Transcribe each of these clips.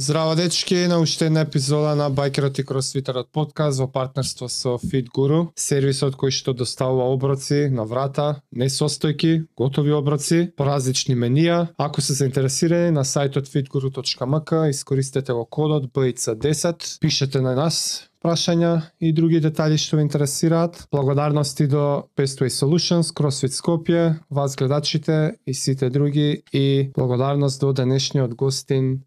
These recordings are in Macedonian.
Здраво дечки, на уште една епизода на Байкерот и Кросфитерот подкаст во партнерство со Fit Guru, сервисот кој што доставува оброци на врата, не состојки, готови оброци, по различни менија. Ако се заинтересирани на сајтот fitguru.mk, искористете го кодот BIC10, пишете на нас, прашања и други детали што ве интересираат. Благодарности до Bestway Solutions, CrossFit Скопје, вас гледачите и сите други и благодарност до денешниот гостин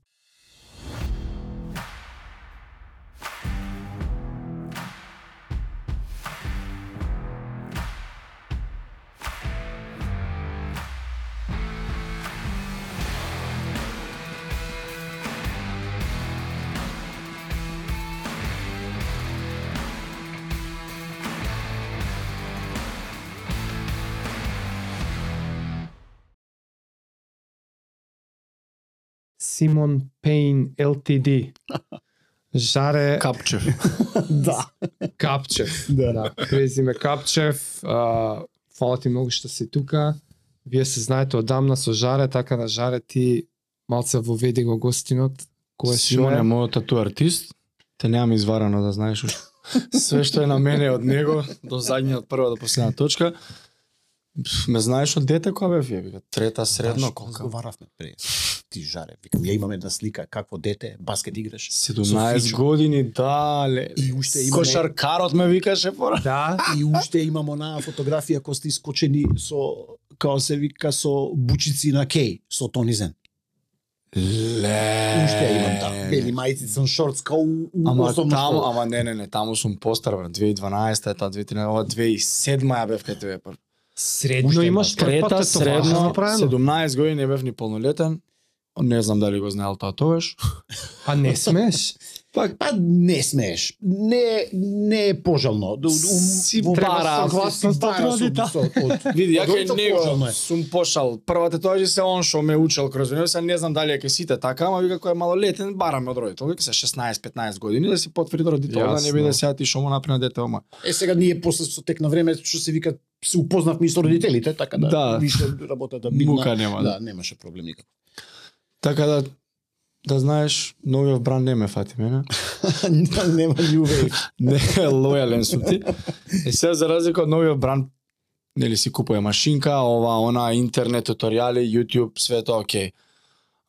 Симон Пейн LTD. Жаре Капчев. Да. Капчев. Да. Да, презиме Капчев. А, фала ти многу што си тука. Вие се знаете одамна со Жаре, така да Жаре ти малце воведи го гостинот. Кој е Симон е мојот тату артист. Те немам изварано да знаеш уште. Све што е на мене од него до задниот прва до последна точка. Ме знаеш од дете кога бев ја, вика, трета средно колка. Разговаравме пред. Ти жаре. Викам, ја имам една слика какво дете, баскет играш. 17 Фичо. години, дале. И уште имаме- Кошаркарот ме викаше пора. Да, И уште имам онаа фотографија кој сте искочени со као се вика со бучици на кеј, со тонизен. Ле. Уште ја имам да. Бели мајци со шортс као у, у Ама таму, ама не, не, не, таму сум постар, бе, 2012 е таа 2013, ова 2007 ја бев кај тебе прв. средно имаш Трета, средно, направено. 17 години не бев ни полнолетен. Не знам дали го знаел тоа тогаш. А не смеш? Пак Па не смееш. Не не е пожално. Ду- у- Си во бара согласност бара од од- Види, ја кај него сум пошал. Првата тоа се он што ме учел кроз него, се не знам дали е кај сите така, ама вика кој е малолетен, бараме од родител. Вика се 16-15 години да си потврди родител, да не биде сега ти што му направи на дете ома. Е сега ние после со тек на време што се вика се упознавме со родителите, така да, Да. више работата бидна. Мука нема. Да, немаше проблем никако. Така да да знаеш, новиот бран не ме фати мене. нема wave. Не лојален сум ти. И сега за разлика од новиот бран, нели си купува машинка, ова, она, интернет, туторијали, YouTube, све тоа окей.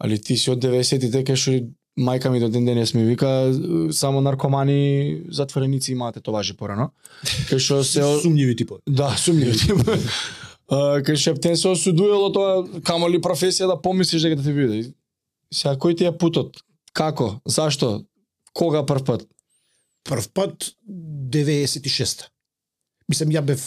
Али ти си од 90-тите кај што мајка ми до ден денес ми вика само наркомани затвореници имаат тоа важи порано. Кај што се сумњиви типови. Да, сумњиви типови. Кај Шептен се осудувало тоа, камо ли професија да помислиш дека да ти биде. И Сега кој ти е путот? Како? Зашто? Кога прв пат? Прв пат 96-та. Мислам ја бев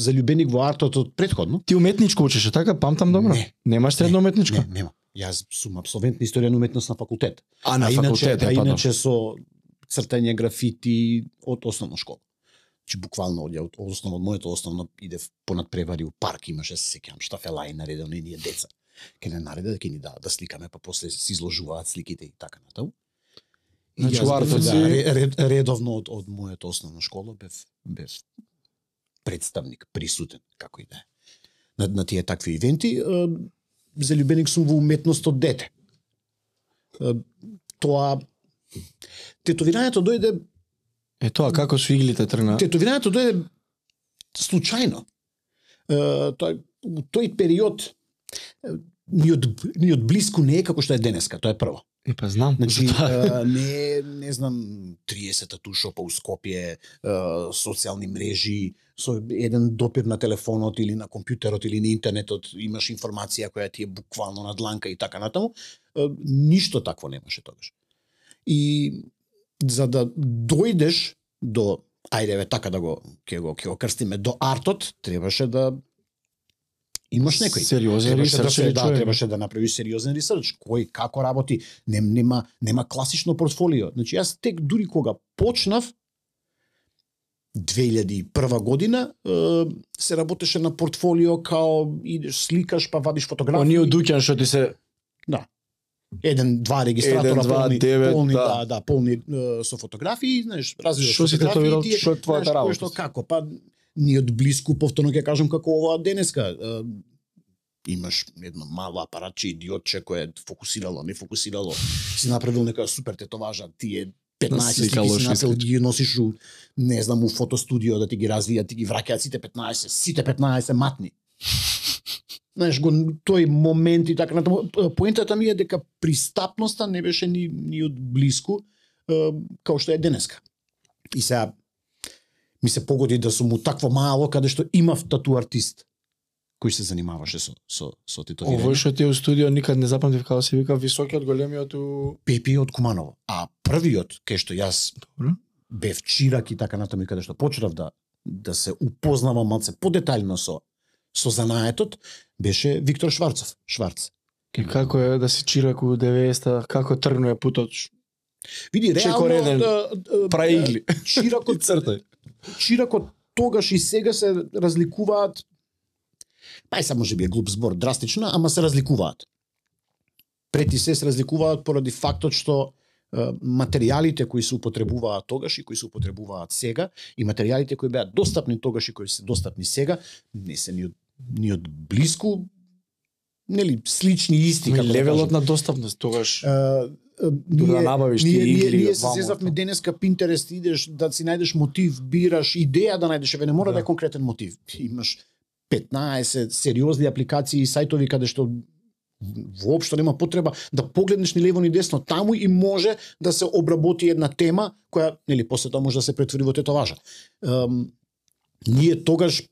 залюбеник во артот од предходно. Ти уметничко учеше, така? Памтам добро? Не. Немаш средно уметничко? Не, нема. Јас сум абсолвент на историја на уметност на факултет. А на а иначе, факултет, а е, па иначе со цртање графити од основна школа. Чи буквално од, од основно од моето основно иде понад превари у парк имаше се сеќавам штафелај наредил на ние деца. Ке не нареда ќе ни да да сликаме па после се изложуваат сликите и така натаму. И Значи, јас бев, да, ред, редовно од, од моето основна школа бев бев представник, присутен, како и да е. На, на тие такви ивенти, залюбеник сум во уметност од дете. Тоа тетовирањето дојде Е тоа како со иглите тргна? тетовирањето дојде случајно. Е, Тоа у тој период ни од ни од блиску не е како што е денеска, тоа е прво. Е, па знам. Значи, е, не не знам, 30 тату шопа у Скопје, социјални мрежи, со еден допир на телефонот или на компјутерот или на интернетот имаш информација која ти е буквално на дланка и така натаму. Е, Ништо такво немаше тогаш. И за да дојдеш до ајде ве така да го ќе го ќе го крстиме до артот, требаше да имаш некој Сериозен требаше да ресерч се или да, требаше да направиш сериозен ресерч, кој како работи, нем, нема нема класично портфолио. Значи јас тек дури кога почнав 2001 година се работеше на портфолио као идеш сликаш па вадиш фотографии. Оние Дуќан што ти се Да. Еден, два регистратора Еден, два, полни, девет, полни да. да, да, полни со фотографии, знаеш, различни Што си тетовирал, што е твојата работа? Што како, па ни од блиску повторно ќе кажам како ова денеска. Е, имаш едно мало апаратче идиотче кое е фокусирало, не фокусирало, си направил нека супер тетоважа, тие 15 Слика слики лош си искаш. ги носиш у, не знам, у фотостудио да ти ги развијат, ти ги враќаат сите 15, сите 15 матни. Знаеш, го, тој момент и така натаму. Поентата ми е дека пристапноста не беше ни, ни од блиску, е, као што е денеска. И сега, ми се погоди да сум у такво мало, каде што имав тату артист, кој се занимаваше со, со, со тетовирање. Овој што ти е у студио никад не запамтив како се вика високиот големиот у Пепи од Куманово. А првиот, кај што јас Добро. бев чирак и така натаму каде што почнав да да се упознавам малце подетаљно со со занаетот, беше Виктор Шварцов, Шварц. И како е да си чирак у 90-та, како тргнува путот? Види, реално реден, да, да, Прави игли. чиракот цртај чиракот тогаш и сега се разликуваат па е само може би е глуп збор драстично, ама се разликуваат. Прети се се разликуваат поради фактот што материјалите кои се употребуваат тогаш и кои се употребуваат сега и материјалите кои беа достапни тогаш и кои се достапни сега не се ни од, ни од близку нели слични исти како да Левелот на достапност тогаш. Да ние, набавиш ние, тие ние, игли, ние се сезавме денеска Pinterest, идеш да си најдеш мотив, бираш идеја да најдеш, еве не мора да, Да. е конкретен мотив. Ти Имаш 15 сериозни апликации и сајтови каде што воопшто нема потреба да погледнеш ни лево ни десно таму и може да се обработи една тема која нели после тоа може да се претвори во тетоважа. Ем, ние тогаш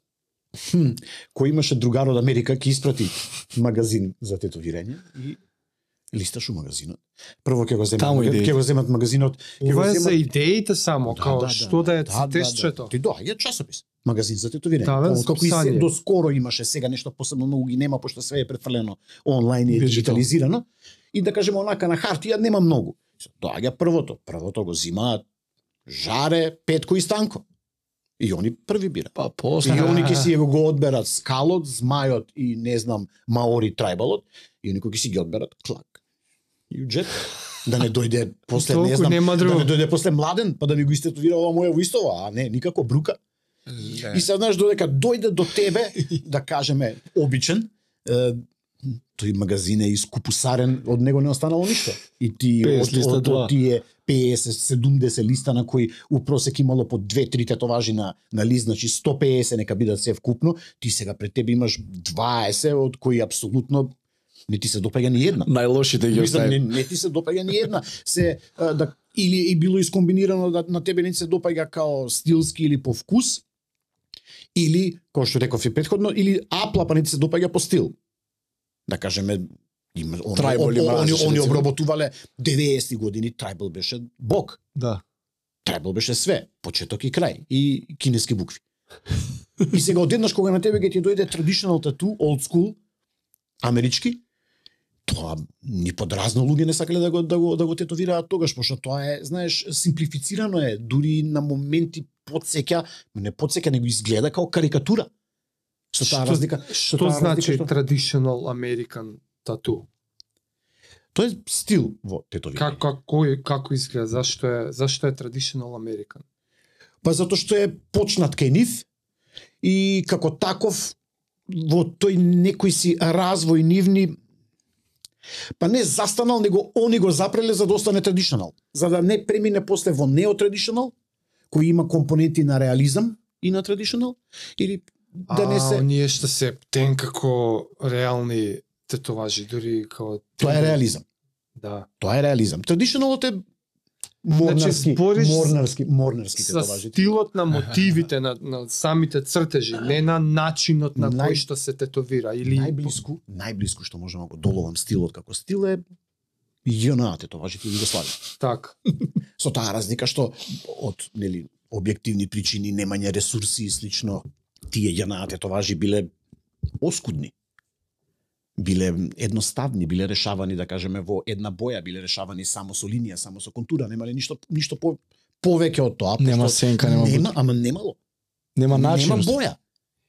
хм, кој имаше другар од Америка ќе испрати магазин за тетовирање и листаш у магазинот. Прво ќе го земат, ќе го земат магазинот, ќе го земат за идеите само, као што да е тестчето. Ти доаѓа часопис, магазин за тетовирање. Да, за како и се, до скоро имаше, сега нешто посебно многу ги нема пошто све е префрлено онлайн и дигитализирано. И да кажеме онака на хартија нема многу. Доаѓа првото, првото го зимаат Жаре, Петко и Станко. И они први бира. Па И после они ќе си го одберат скалот, змајот и не знам маори трајбалот и они кои ќе си ги одберат клак. И джет да не дојде после не знам нема да не дојде после младен па да ми го истетовира ова моја во истова, а не никако брука. И се знаеш додека дојде до тебе, да кажеме обичен, е, тој магазин е искупусарен, од него не останало ништо. И ти 50 од, од, два. од тие 50-70 листа на кои у просек имало по 2-3 тетоважи на, на лист, значи 150 нека бидат се вкупно, ти сега пред тебе имаш 20 од кои апсолутно не ти се допаѓа ни една. најлошите ги Мислам, не, остави. не ти се допаѓа ни една. Се а, да или и било искомбинирано да на тебе не ти се допаѓа као стилски или по вкус, или кој што реков и претходно, или апла па не ти се допаѓа по стил. Да кажеме има они, Tribal они, они обработувале 90 години трайбл беше бог. Да. Трайбл беше све, почеток и крај и кинески букви. и сега одеднаш кога на тебе ќе ти дојде traditional tattoo, old school, амерички, тоа ни подразно луѓе не сакале да го да го да го тетовираат тогаш, пошто тоа е, знаеш, симплифицирано е, дури на моменти подсеќа, не подсеќа, него изгледа као карикатура. Со таа Што- разлика, Што таа значи разлика што- traditional American tattoo? Тоа е стил во тетовирање. Како како како изгледа? Зашто е зашто е traditional American? Па затоа што е почнат кај нив и како таков во тој некој си развој нивни па не застанал, него они го запреле за да остане традиционал. За да не премине после во неотрадиционал, кој има компоненти на реализам и на традиционал, или да не а, се... оние што се тен како реални тетоважи, дури како Тоа е реализам. Да. Тоа е реализам. Традиционалот е морнарски, Значи, збориш морнарски, морнарски Со тетоважи. стилот на мотивите на, на самите цртежи, не на начинот на Нај- кој што се тетовира или најблиску, најблиску што можам да го доловам стилот како стил е JNA тетоважите Југославија. така. Со таа разлика што од нели објективни причини, немање ресурси и слично, тие JNA тетоважи биле оскудни. Биле едноставни, биле решавани да кажеме во една боја, биле решавани само со линија, само со контура, немале ништо ништо по повеќе од тоа. Нема сенка, нема нема, ама немало. Нема начин. Нема боја.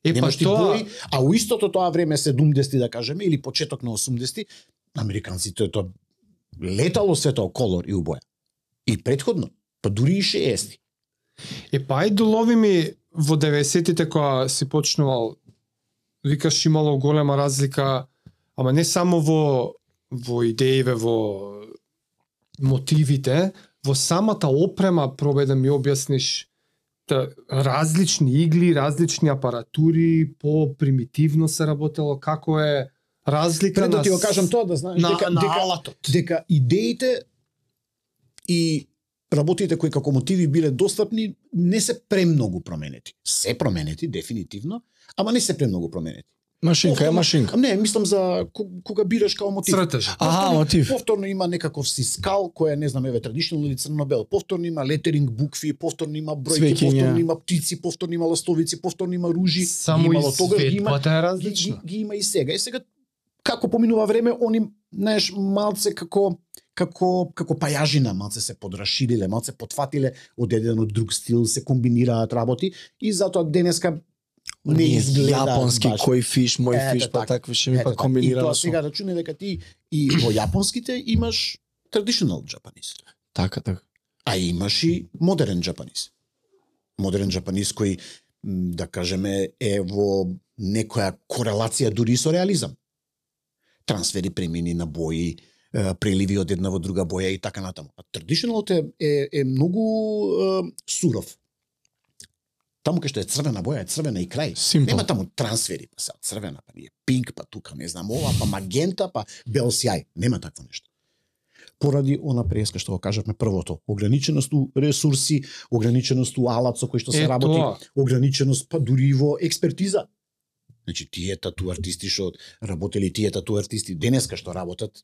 Е па Немаш ти тоа бои, а у истото тоа време 70 да кажеме или почеток на 80 американците тоа летало се тоа колор и у боја. И предходно, па дури и 60. Е па ај долови ми во 90-тите кога си почнувал викаш имало голема разлика ама не само во во идеиве, во мотивите, во самата опрема пробај да ми објасниш та, различни игли, различни апаратури, по примитивно се работело, како е разлика Пред да на ти го кажам тоа да знаеш на, дека на дека алатот. дека идеите и работите кои како мотиви биле достапни не се премногу променети. Се променети дефинитивно, ама не се премногу променети. Машинка е машинка. Не, мислам за ко- кога бираш као мотив. Цртежа. Аха, Повторно- мотив. Повторно има некаков си скал која не знам еве традиционално или црно-бел. Повторно има летеринг букви, повторно има бројки, повторно има птици, повторно има ластовици, повторно има ружи. Само Ги имало тогаш, ги има е ги, различна. ги, ги има и сега. И сега како поминува време, они знаеш малце како како како пајажина малце се подрашириле, малце потфатиле од еден од друг стил, се комбинираат работи и затоа денеска не изгледа јапонски баш. кој фиш, мој Ете фиш, па така. такви ще ми па така. И комбинирано тоа со. сега рачуне дека ти и во јапонските имаш traditional Japanese, Така, така. а имаш и модерен Japanese. Модерен Japanese кој да кажеме е во некоја корелација дури и со реализам. Трансфери премини на бои, преливи од една во друга боја и така натаму. А traditionalот е, е, е многу е, суров. Таму кај што е црвена боја, е црвена и крај. Simple. Нема таму трансфери, па се црвена, па ние пинк, па тука, не знам ова, па магента, па бел сјај. Нема такво нешто. Поради она преска што го кажавме првото, ограниченост у ресурси, ограниченост у алат со кој што се Е, работи, тоа. ограниченост па дури и во експертиза. Значи тие тату артисти што работели тие тату артисти денеска што работат,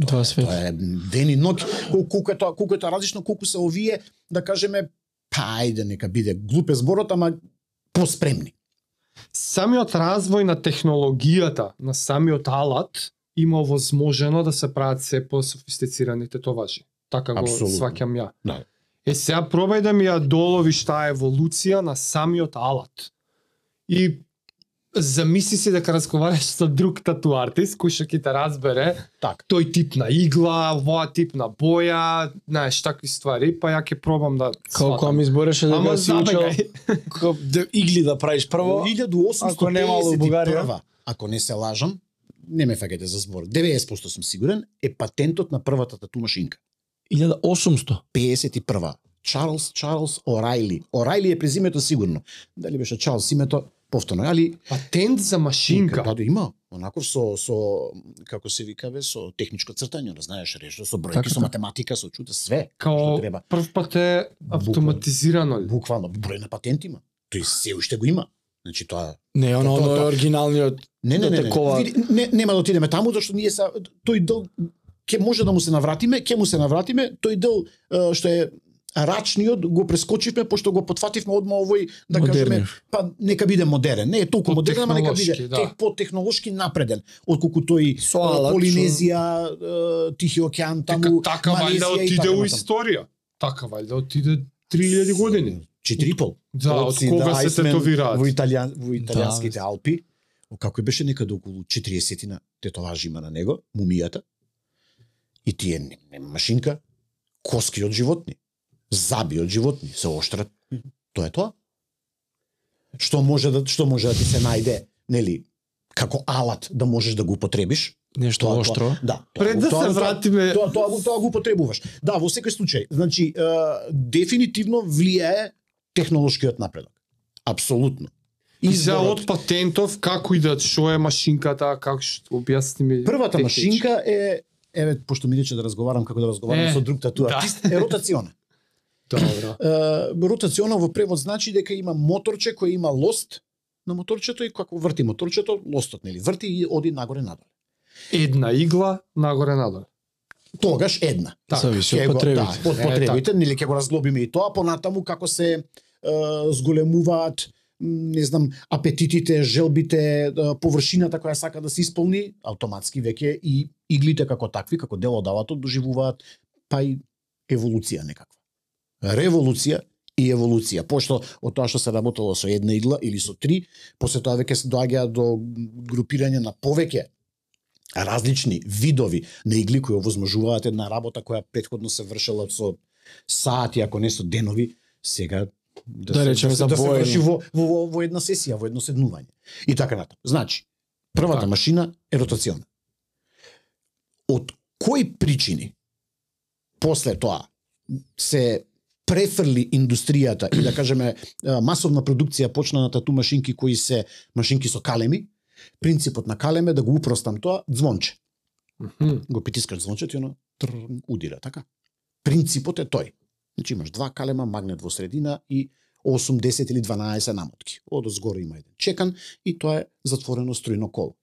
Тоа све. тоа е ден и ноќ, колку, колку е тоа, колку е тоа различно, колку се овие, да кажеме, па ајде нека биде глупе зборот, ама поспремни. Самиот развој на технологијата на самиот алат има возможено да се прават се по-софистицирани тетоважи. Така го Апсолутно. сваќам ја. Да. Е сега пробај да ми ја доловиш таа еволуција на самиот алат. И замисли си дека разговараш со друг тату артист кој што ќе те разбере Така. тој тип на игла, овоа тип на боја, знаеш, такви ствари, па ја ќе пробам да Колку ми избореше дека Ама си учел да игли да правиш прво. Во ако немало во Бугарија? 1851, ако не се лажам, не ме фаќате за збор, 90% сум сигурен, е патентот на првата тату машинка. 1800. 51. Чарлс Чарлс Орайли. Орайли е презимето сигурно. Дали беше Чарлс името повторно, али Патент за машинка. Да, да има. Онаков со со како се викаве со техничко цртање, да знаеш, решо со бројки, Така, со така. математика, со чуда све. Као што треба. прв пат е автоматизирано ли? Буквално број на патент има. Тој се уште го има. Значи тоа Не, оно, Тоа, оно е тоа. оригиналниот. Не, не, да не, не, не, нема да отидеме таму, зашто ние са, тој дел, ќе може да му се навратиме, ќе му се навратиме, тој дел што е рачниот го прескочивме пошто го потфативме одма овој да кажеме па нека биде модерен. Не е толку модерен, ама нека биде да. тех по-технолошки напреден отколку тој Со е, алат, Полинезија, Тихи океан, таму Така, така и отиде у историја. Така вајда отиде 3000 години. Четири и пол. Да, од кога се Айсмен тетовираат. Во италијан во италијанските Да. Алпи. Како беше некаде околу 40 на тетоважи има на него, мумијата. И тие машинка, коски од животни, заби од животни, се оштрат. Тоа е тоа. Што може да што може да ти се најде, нели, како алат да можеш да го употребиш? Нешто Тоа- оштро. Тоа, да. тоа Пред да тоа- се тоа- вратиме тоа тоа го тоа го употребуваш. Да, во секој случај, значи е, дефинитивно влијае технолошкиот напредок. Апсолутно. и за од патентов како идат, што е машинката, како што објасни ми. Првата машинка е еве пошто ми рече да разговарам како да разговарам Е, со друг тату да. е ротациона. Добро. Е, ротациона во превод значи дека има моторче кој има лост на моторчето и како врти моторчето, лостот нели врти и оди нагоре надоле. Една игла нагоре надоле. Тогаш една. Така, Зависи од потребите. Да, од потребите, нели ќе го разглобиме и тоа, понатаму како се е, зголемуваат не знам, апетитите, желбите, површината која сака да се исполни, автоматски веќе и иглите како такви, како дел од алатот, доживуваат па и еволуција некаква. Револуција и еволуција, пошто од тоа што се работело со една игла или со три, после тоа веќе се доаѓа до групирање на повеќе различни видови на игли кои овозможуваат една работа која претходно се вршела со сати, ако не со денови, сега да, Да се, речеме да, да се боење. врши во, во, во една сесија, во едно седнување. И така натаму. Значи, првата Така. машина е ротационна. од кои причини после тоа се префрли индустријата и да кажеме масовна продукција почна на тату машинки кои се машинки со калеми, принципот на калем е да го упростам тоа звонче. Мгм. Го притискаш звончето и оно тр, удира, така? Принципот е тој. Значи имаш два калема, магнет во средина и 8, 10 или 12 намотки. Од згоре има еден чекан и тоа е затворено струјно коло.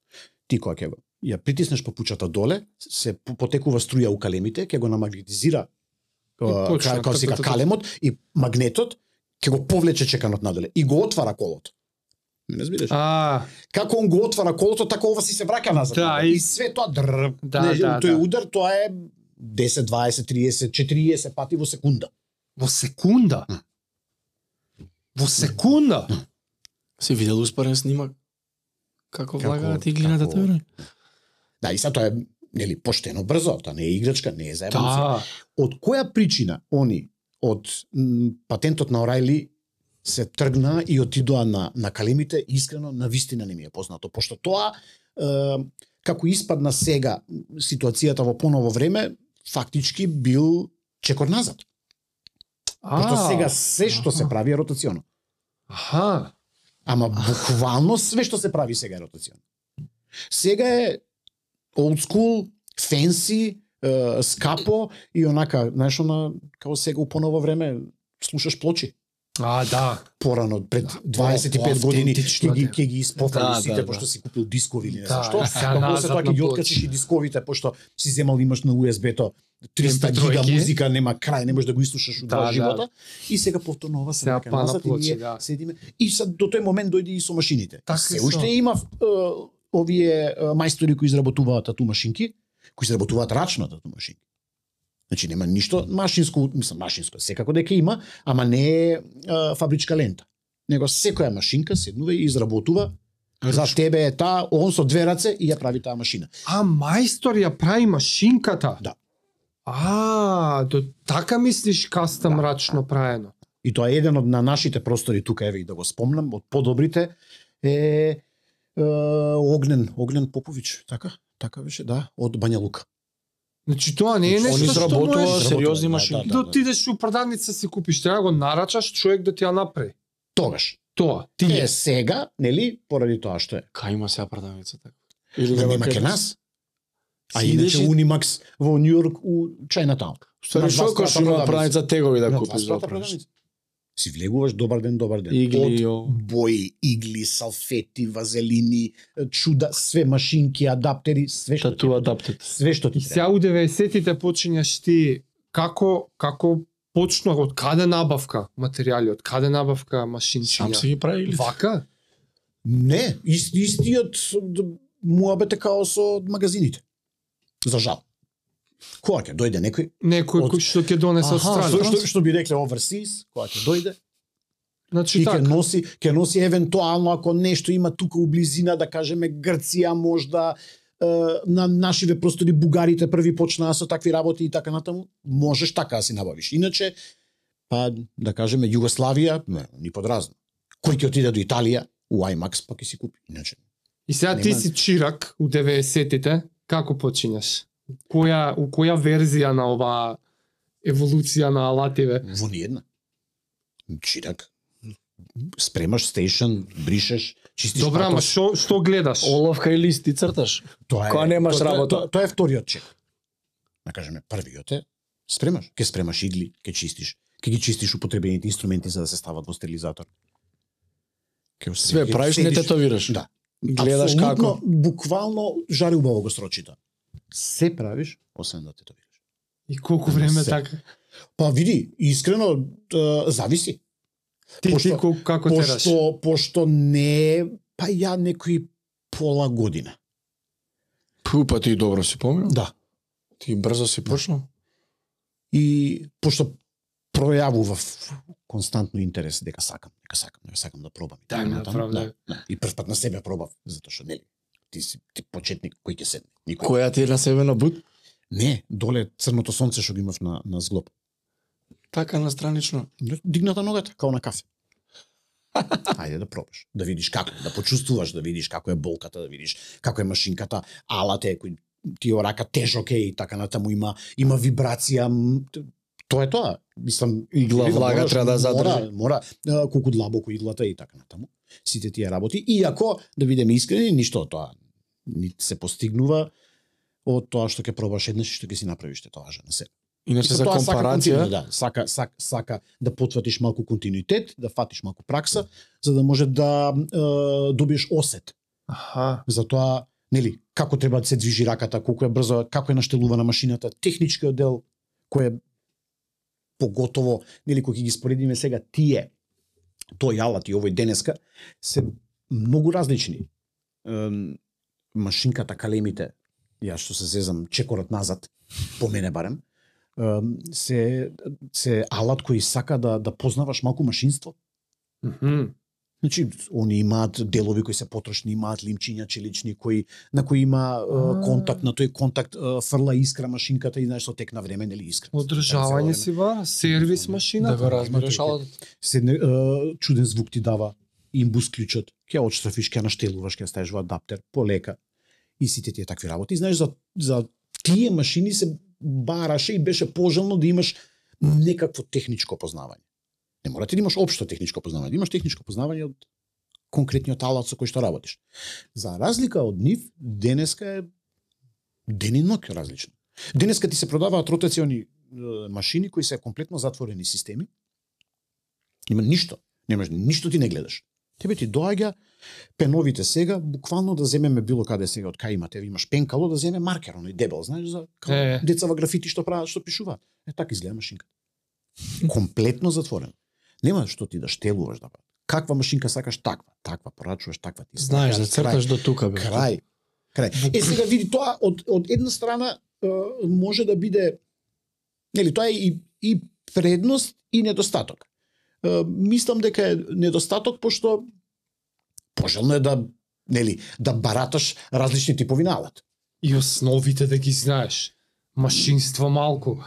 Ти кога ќе ја притиснеш папучата доле, се по- потекува струја у калемите, ќе го намагнетизира како та, се та, вика та, та. калемот и магнетот ќе го повлече чеканот надоле и го отвара колото. Ме разбираш? А, Како он го отвара колото, така ова си се враќа назад. Да, и, и- све тоа дрр, Да, не, да, тој да. удар тоа е 10, 20, 30, 40 пати во секунда. во секунда. Во секунда. Си видел успорен снимак? Како Како- влагаат иглината како- тоа? Да, и са тоа е нели поштено брзо, тоа не е играчка, не е заебанци. Да. Од која причина они од патентот на Орайли се тргна и отидоа на на калемите, искрено на вистина не ми е познато, пошто тоа е, како испадна сега ситуацијата во поново време, фактички бил чекор назад. Пошто А, сега се што се прави е ротационо. Аха. Ама буквално све што се прави сега е ротационо. Сега е old school, fancy, е, скапо и онака, знаеш, она, како сега у поново време слушаш плочи. А, да. Порано, пред Да, 25 години, по-автентично, ќе ги, да. ќе ги испофали Да, сите, да, пошто да. си купил дискови или не Да, знам што. и сега Па ќе ги откачиш и дисковите, пошто си земал имаш на USB-то 300 MP3 гига музика, нема крај, не можеш да го изслушаш у Да, два да. живота. И сега повторно ова се Сега и плочи, ние да. седиме. И sad до тој момент дојде и со машините. Така се уште има овие мајстори кои изработуваат тату машинки, кои изработуваат рачно тату машинки. Значи нема ништо машинско, мислам машинско, секако дека има, ама не е, фабричка лента. Него секоја машинка седнува и изработува за тебе е таа, он со две раце и ја прави таа машина. А мајстор ја прави машинката? Да. А, до така мислиш кастам Да, рачно праено. И тоа е еден од на нашите простори тука, еве и да го спомнам, од подобрите е Огнен, Огнен Попович, така? Така беше, да, од Бања Лука. Значи тоа не е Значи, нешто што можеш сериозни да, машинки. да, да отидеш у продавница си купиш, треба го нарачаш човек да ти ја направи. Тогаш. Тоа, ти Е, е. сега, нели, поради тоа што е. Кај има сега продавница така? Или Ма нема ке нас. А иначе Унимакс во Нью Йорк у Чајнатаун. Ствари На два шо кој спрата што има продавница. продавница тегови да купиш Си влегуваш добар ден, добар ден. Игли, Од бои, игли, салфети, вазелини, чуда, све машинки, адаптери, све што ти Тату треба. адаптет. Све што ти сега у 90-тите почињаш ти како како почна од каде набавка материјали, од каде набавка машинчиња. Сам си ги прави или? Вака? Не, ист, истиот муабет е као со магазините. За жал. Кога ќе дојде некој, Некој Од- кој што ќе донесе од страна. што, што би рекле overseas, кога ќе дојде, Значи и ќе така. носи, ќе носи евентуално ако нешто има тука у близина, да кажеме Грција, можда на нашиве простори бугарите први почнаа со такви работи и така натаму, можеш така да си набавиш. Иначе па да кажеме Југославија, не, ни подразно. Кој ќе отиде до Италија, у IMAX па ќе си купи. Иначе И сега ти Нема- си чирак у 90-тите, како почињаш? Која у која верзија на оваа еволуција на алативе? во ниедна. Чирак. Спремаш стейшн, бришеш, чистиш Добра, ама што што гледаш? Оловка и лист и црташ. Тоа Кога немаш тоа- работа. Тоа, тоа е вториот чек. Да кажеме, првиот е спремаш, ќе спремаш игли, ќе чистиш, ќе ги чистиш употребените инструменти за да се стават во стерилизатор. Ќе Све правиш, не тетовираш. Да. Гледаш Апсолутно, како. буквално жари убаво го строчита. Се правиш, освен да тетовираш. И колку време Се. така? Па види, искрено, т- зависи. Ти Пошто- ти колку како тераш? Пошто, пошто не па ја некои пола година. Пу, па ти добро си помнил? Да. Ти брзо си почнал? И пошто пројавував константно интерес дека сакам, дека сакам, дека сакам да пробам. И Да, така да, правда. да, да. И прв пат на себе пробав, затоа што нели, ти си ти почетник кој ќе седне. Никој. Која ти е на себе на бут? Не, доле црното сонце што го имав на на зглоб. Така на странично. Дигната ногата као на кафе. Ајде да пробаш, да видиш како, да почувствуваш, да видиш како е болката, да видиш како е машинката, алат е кој тие рака тежок е и така натаму има има вибрација тоа е тоа мислам Игла влага треба да задржи. мора, мора колку длабоко иглата и така натаму сите тие работи иако да бидеме искрени ништо од тоа ни се постигнува од тоа што ќе пробаш еднаш и што ќе си направиш те тоа на себе Иначе за сака компарација, континуитет, да, сака, сака, сака да потватиш малку континуитет, да фатиш малку пракса, за да може да е, добиеш осет. Аха. за тоа, нели, како треба да се движи раката, колку е брзо, како е наштелувана машината, техничкиот дел кој е поготово, нели, кој ги споредиме сега тие, тој алат и овој денеска, се многу различни. Ем, машинката, калемите, ја што се зезам чекорот назад, по мене барем, ем, се, се алат кој сака да, да познаваш малку машинство. Мгм. Значи, они имаат делови кои се потрошни, имаат лимчиња челични кои на кои има е, А. контакт, на тој контакт е, фрла искра машинката и знаеш со тек на време нели искра. Одржавање си ба, сервис машина. да го разбереш тој- алатот. Седне е, чуден звук ти дава, имбус клучот, ќе одштрафиш, ќе наштелуваш, ќе ставиш во адаптер, полека и сите тие такви работи. И знаеш за за тие машини се бараше и беше пожелно да имаш некакво техничко познавање. Не мора ти да имаш општо техничко познавање, имаш техничко познавање од конкретниот алат со кој што работиш. За разлика од нив, денеска е ден и ноќ различно. Денеска ти се продаваат ротациони машини кои се комплетно затворени системи. Нема ништо. Немаш ништо ти не гледаш. Тебе ти доаѓа пеновите сега, буквално да земеме било каде сега од кај имате, имаш пенкало да земе маркер, оној дебел, знаеш за Е. деца во графити што прават, што пишуваат. Е така изгледа машинка. Комплетно затворено. Нема што ти да штелуваш да. Каква машинка сакаш таква, таква порачуваш таква ти. Знаеш да црташ до тука бе. крај. Крај. Е сега види тоа од од една страна може да биде нели тоа е и и предност и недостаток. Мислам дека е недостаток пошто пожелно е да нели да бараташ различни типови на алат. И основите да ги знаеш. Машинство малку.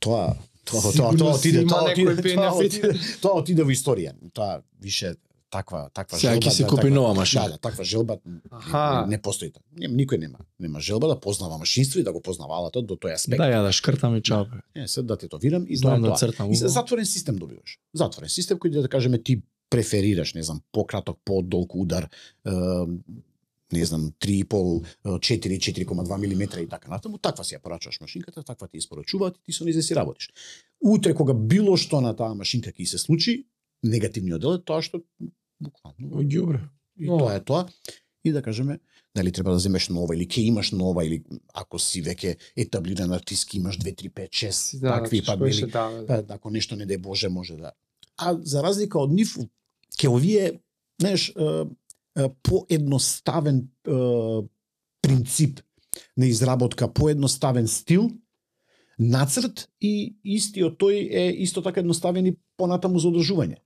Тоа тоа Сигурно тоа тоа си отиде има тоа некој отиде тоа бенефит. отиде тоа отиде во историја. Тоа више таква таква Сега ќе си да, купи нова машина. Да, да, таква желба Аха. не, не постои. тоа. Нема никој нема нема желба да познава машинство и да го познава алатот до тој аспект. Да ја да шкртам и чао. Не, се да тетовирам и тоа Знам да тоа. цртам. И се затворен систем добиваш. Затворен систем кој да кажеме ти преферираш, не знам, пократок, подолг удар, не знам, 3,5, 4, 4,2 мм и така натаму, таква си ја порачуваш машинката, таква ти испорачуваат и ти со нејзе си работиш. Утре кога било што на таа машинка ќе се случи, негативниот дел е тоа што буквално Ѓубре. тоа е тоа. И да кажеме, дали треба да земеш нова или ќе имаш нова или ако си веќе етаблиран артист, ќе имаш 2, 3, 5, 6 Си да, такви па ще дава, да. па ако нешто не де Боже може да. А за разлика од нив, ке овие, знаеш, поедноставен принцип на изработка, поедноставен стил, нацрт и истиот тој е исто така едноставен и понатаму за одржување.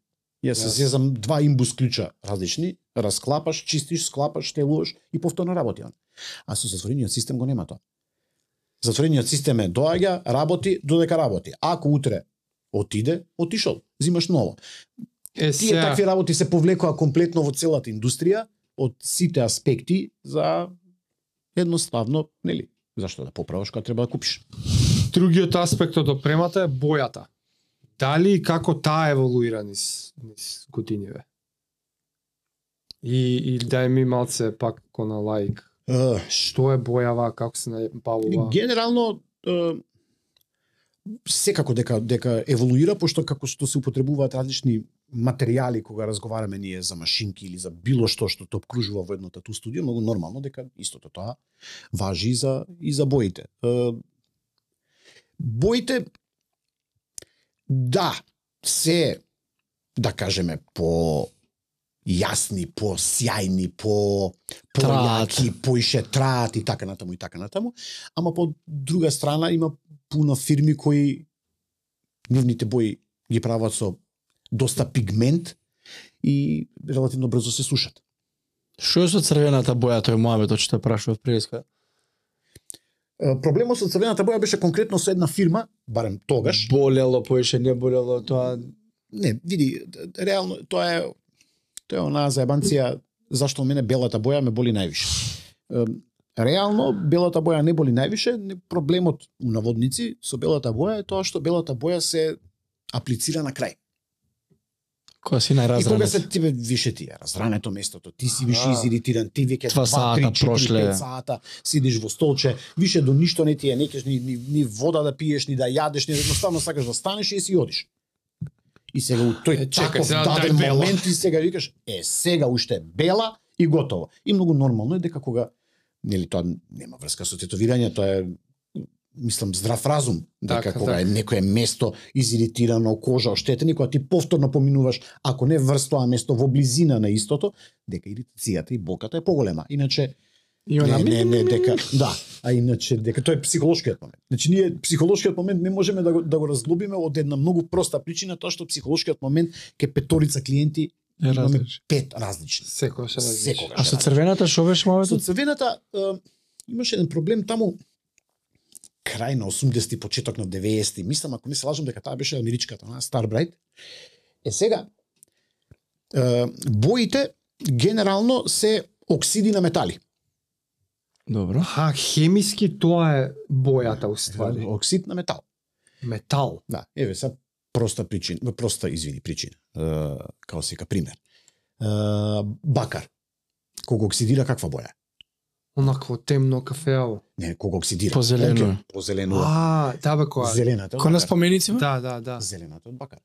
Ја се зезам два имбус клуча различни, расклапаш, чистиш, склапаш, штелуваш и повторно работи он. А со затворениот систем го нема тоа. Затворениот систем е доаѓа, работи, додека работи. Ако утре отиде, отишол, зимаш ново. Е, Тие сега, такви работи се повлекоа комплетно во целата индустрија од сите аспекти за едноставно, нели, зашто да поправаш кога треба да купиш. другиот аспект од опремата е бојата. Дали и како таа еволуира низ, низ годиниве? И, и дај ми малце пак на лайк. Uh, Што е бојава, како се најбавува? генерално е, секако дека дека еволуира пошто како што се употребуваат различни материјали кога разговараме ние за машинки или за било што што те обкружува во едно тату студио, многу нормално дека истото тоа важи и за и за боите. Боите да се да кажеме по јасни, по сјајни, по појаки, поише траат и така натаму и така натаму, ама по друга страна има пуно фирми кои нивните бои ги прават со доста пигмент и релативно брзо се сушат. Што е со црвената боја, тој Моамед, што прашува преска? Проблемот со црвената боја беше конкретно со една фирма, барем тогаш. Болело, поише не болело, тоа Не, види, реално тоа е тоа е онаа заебанција зашто мене белата боја ме боли највише. Реално белата боја не боли највише, проблемот у наводници со белата боја е тоа што белата боја се аплицира на крај. Кога си И кога најразранет. се тебе више ти е разрането местото, ти си више изиритиран, ти веќе Два 2, сата 3, 4, прошле. 5 сата сидиш во столче, више до ништо не ти е, не ни, ни, ни вода да пиеш, ни да јадеш, ни едноставно сакаш да станеш и си одиш. И сега у тој таков дај даден момент ти сега викаш, е, сега уште бела и готово. И многу нормално е дека кога нели тоа нема врска со тетовирање, тоа е мислам здрав разум дека Така, кога така. е некое место изиритирано, кожа оштетена, и кога ти повторно поминуваш, ако не врз тоа место во близина на истото, дека иритацијата и болката е поголема. Иначе И она не, не, не, дека да, а иначе дека тоа е психолошкиот момент. Значи ние психолошкиот момент не можеме да го, да го разглобиме од една многу проста причина тоа што психолошкиот момент ке петорица клиенти Е имаме пет различни. Секој се различен. Секогаш. А со црвената што беше Со моето? црвената е, имаше еден проблем таму крај на 80-ти, почеток на 90-ти. Мислам, ако не се лажам, дека таа беше америчката, на Starbright. Е сега, е, боите генерално се оксиди на метали. Добро. Ха, хемиски тоа е бојата уствари. Оксид на метал. Метал. Да, еве са проста причина, проста извини причина. Е, као сека пример. Е, бакар. Кога оксидира каква боја? Е? Онакво темно кафеаво. Не, кога оксидира. Позелено. Оке, Позелено. А, да бе која. Зелената. Кој на споменици? Да, да, да. Зелената од бакар.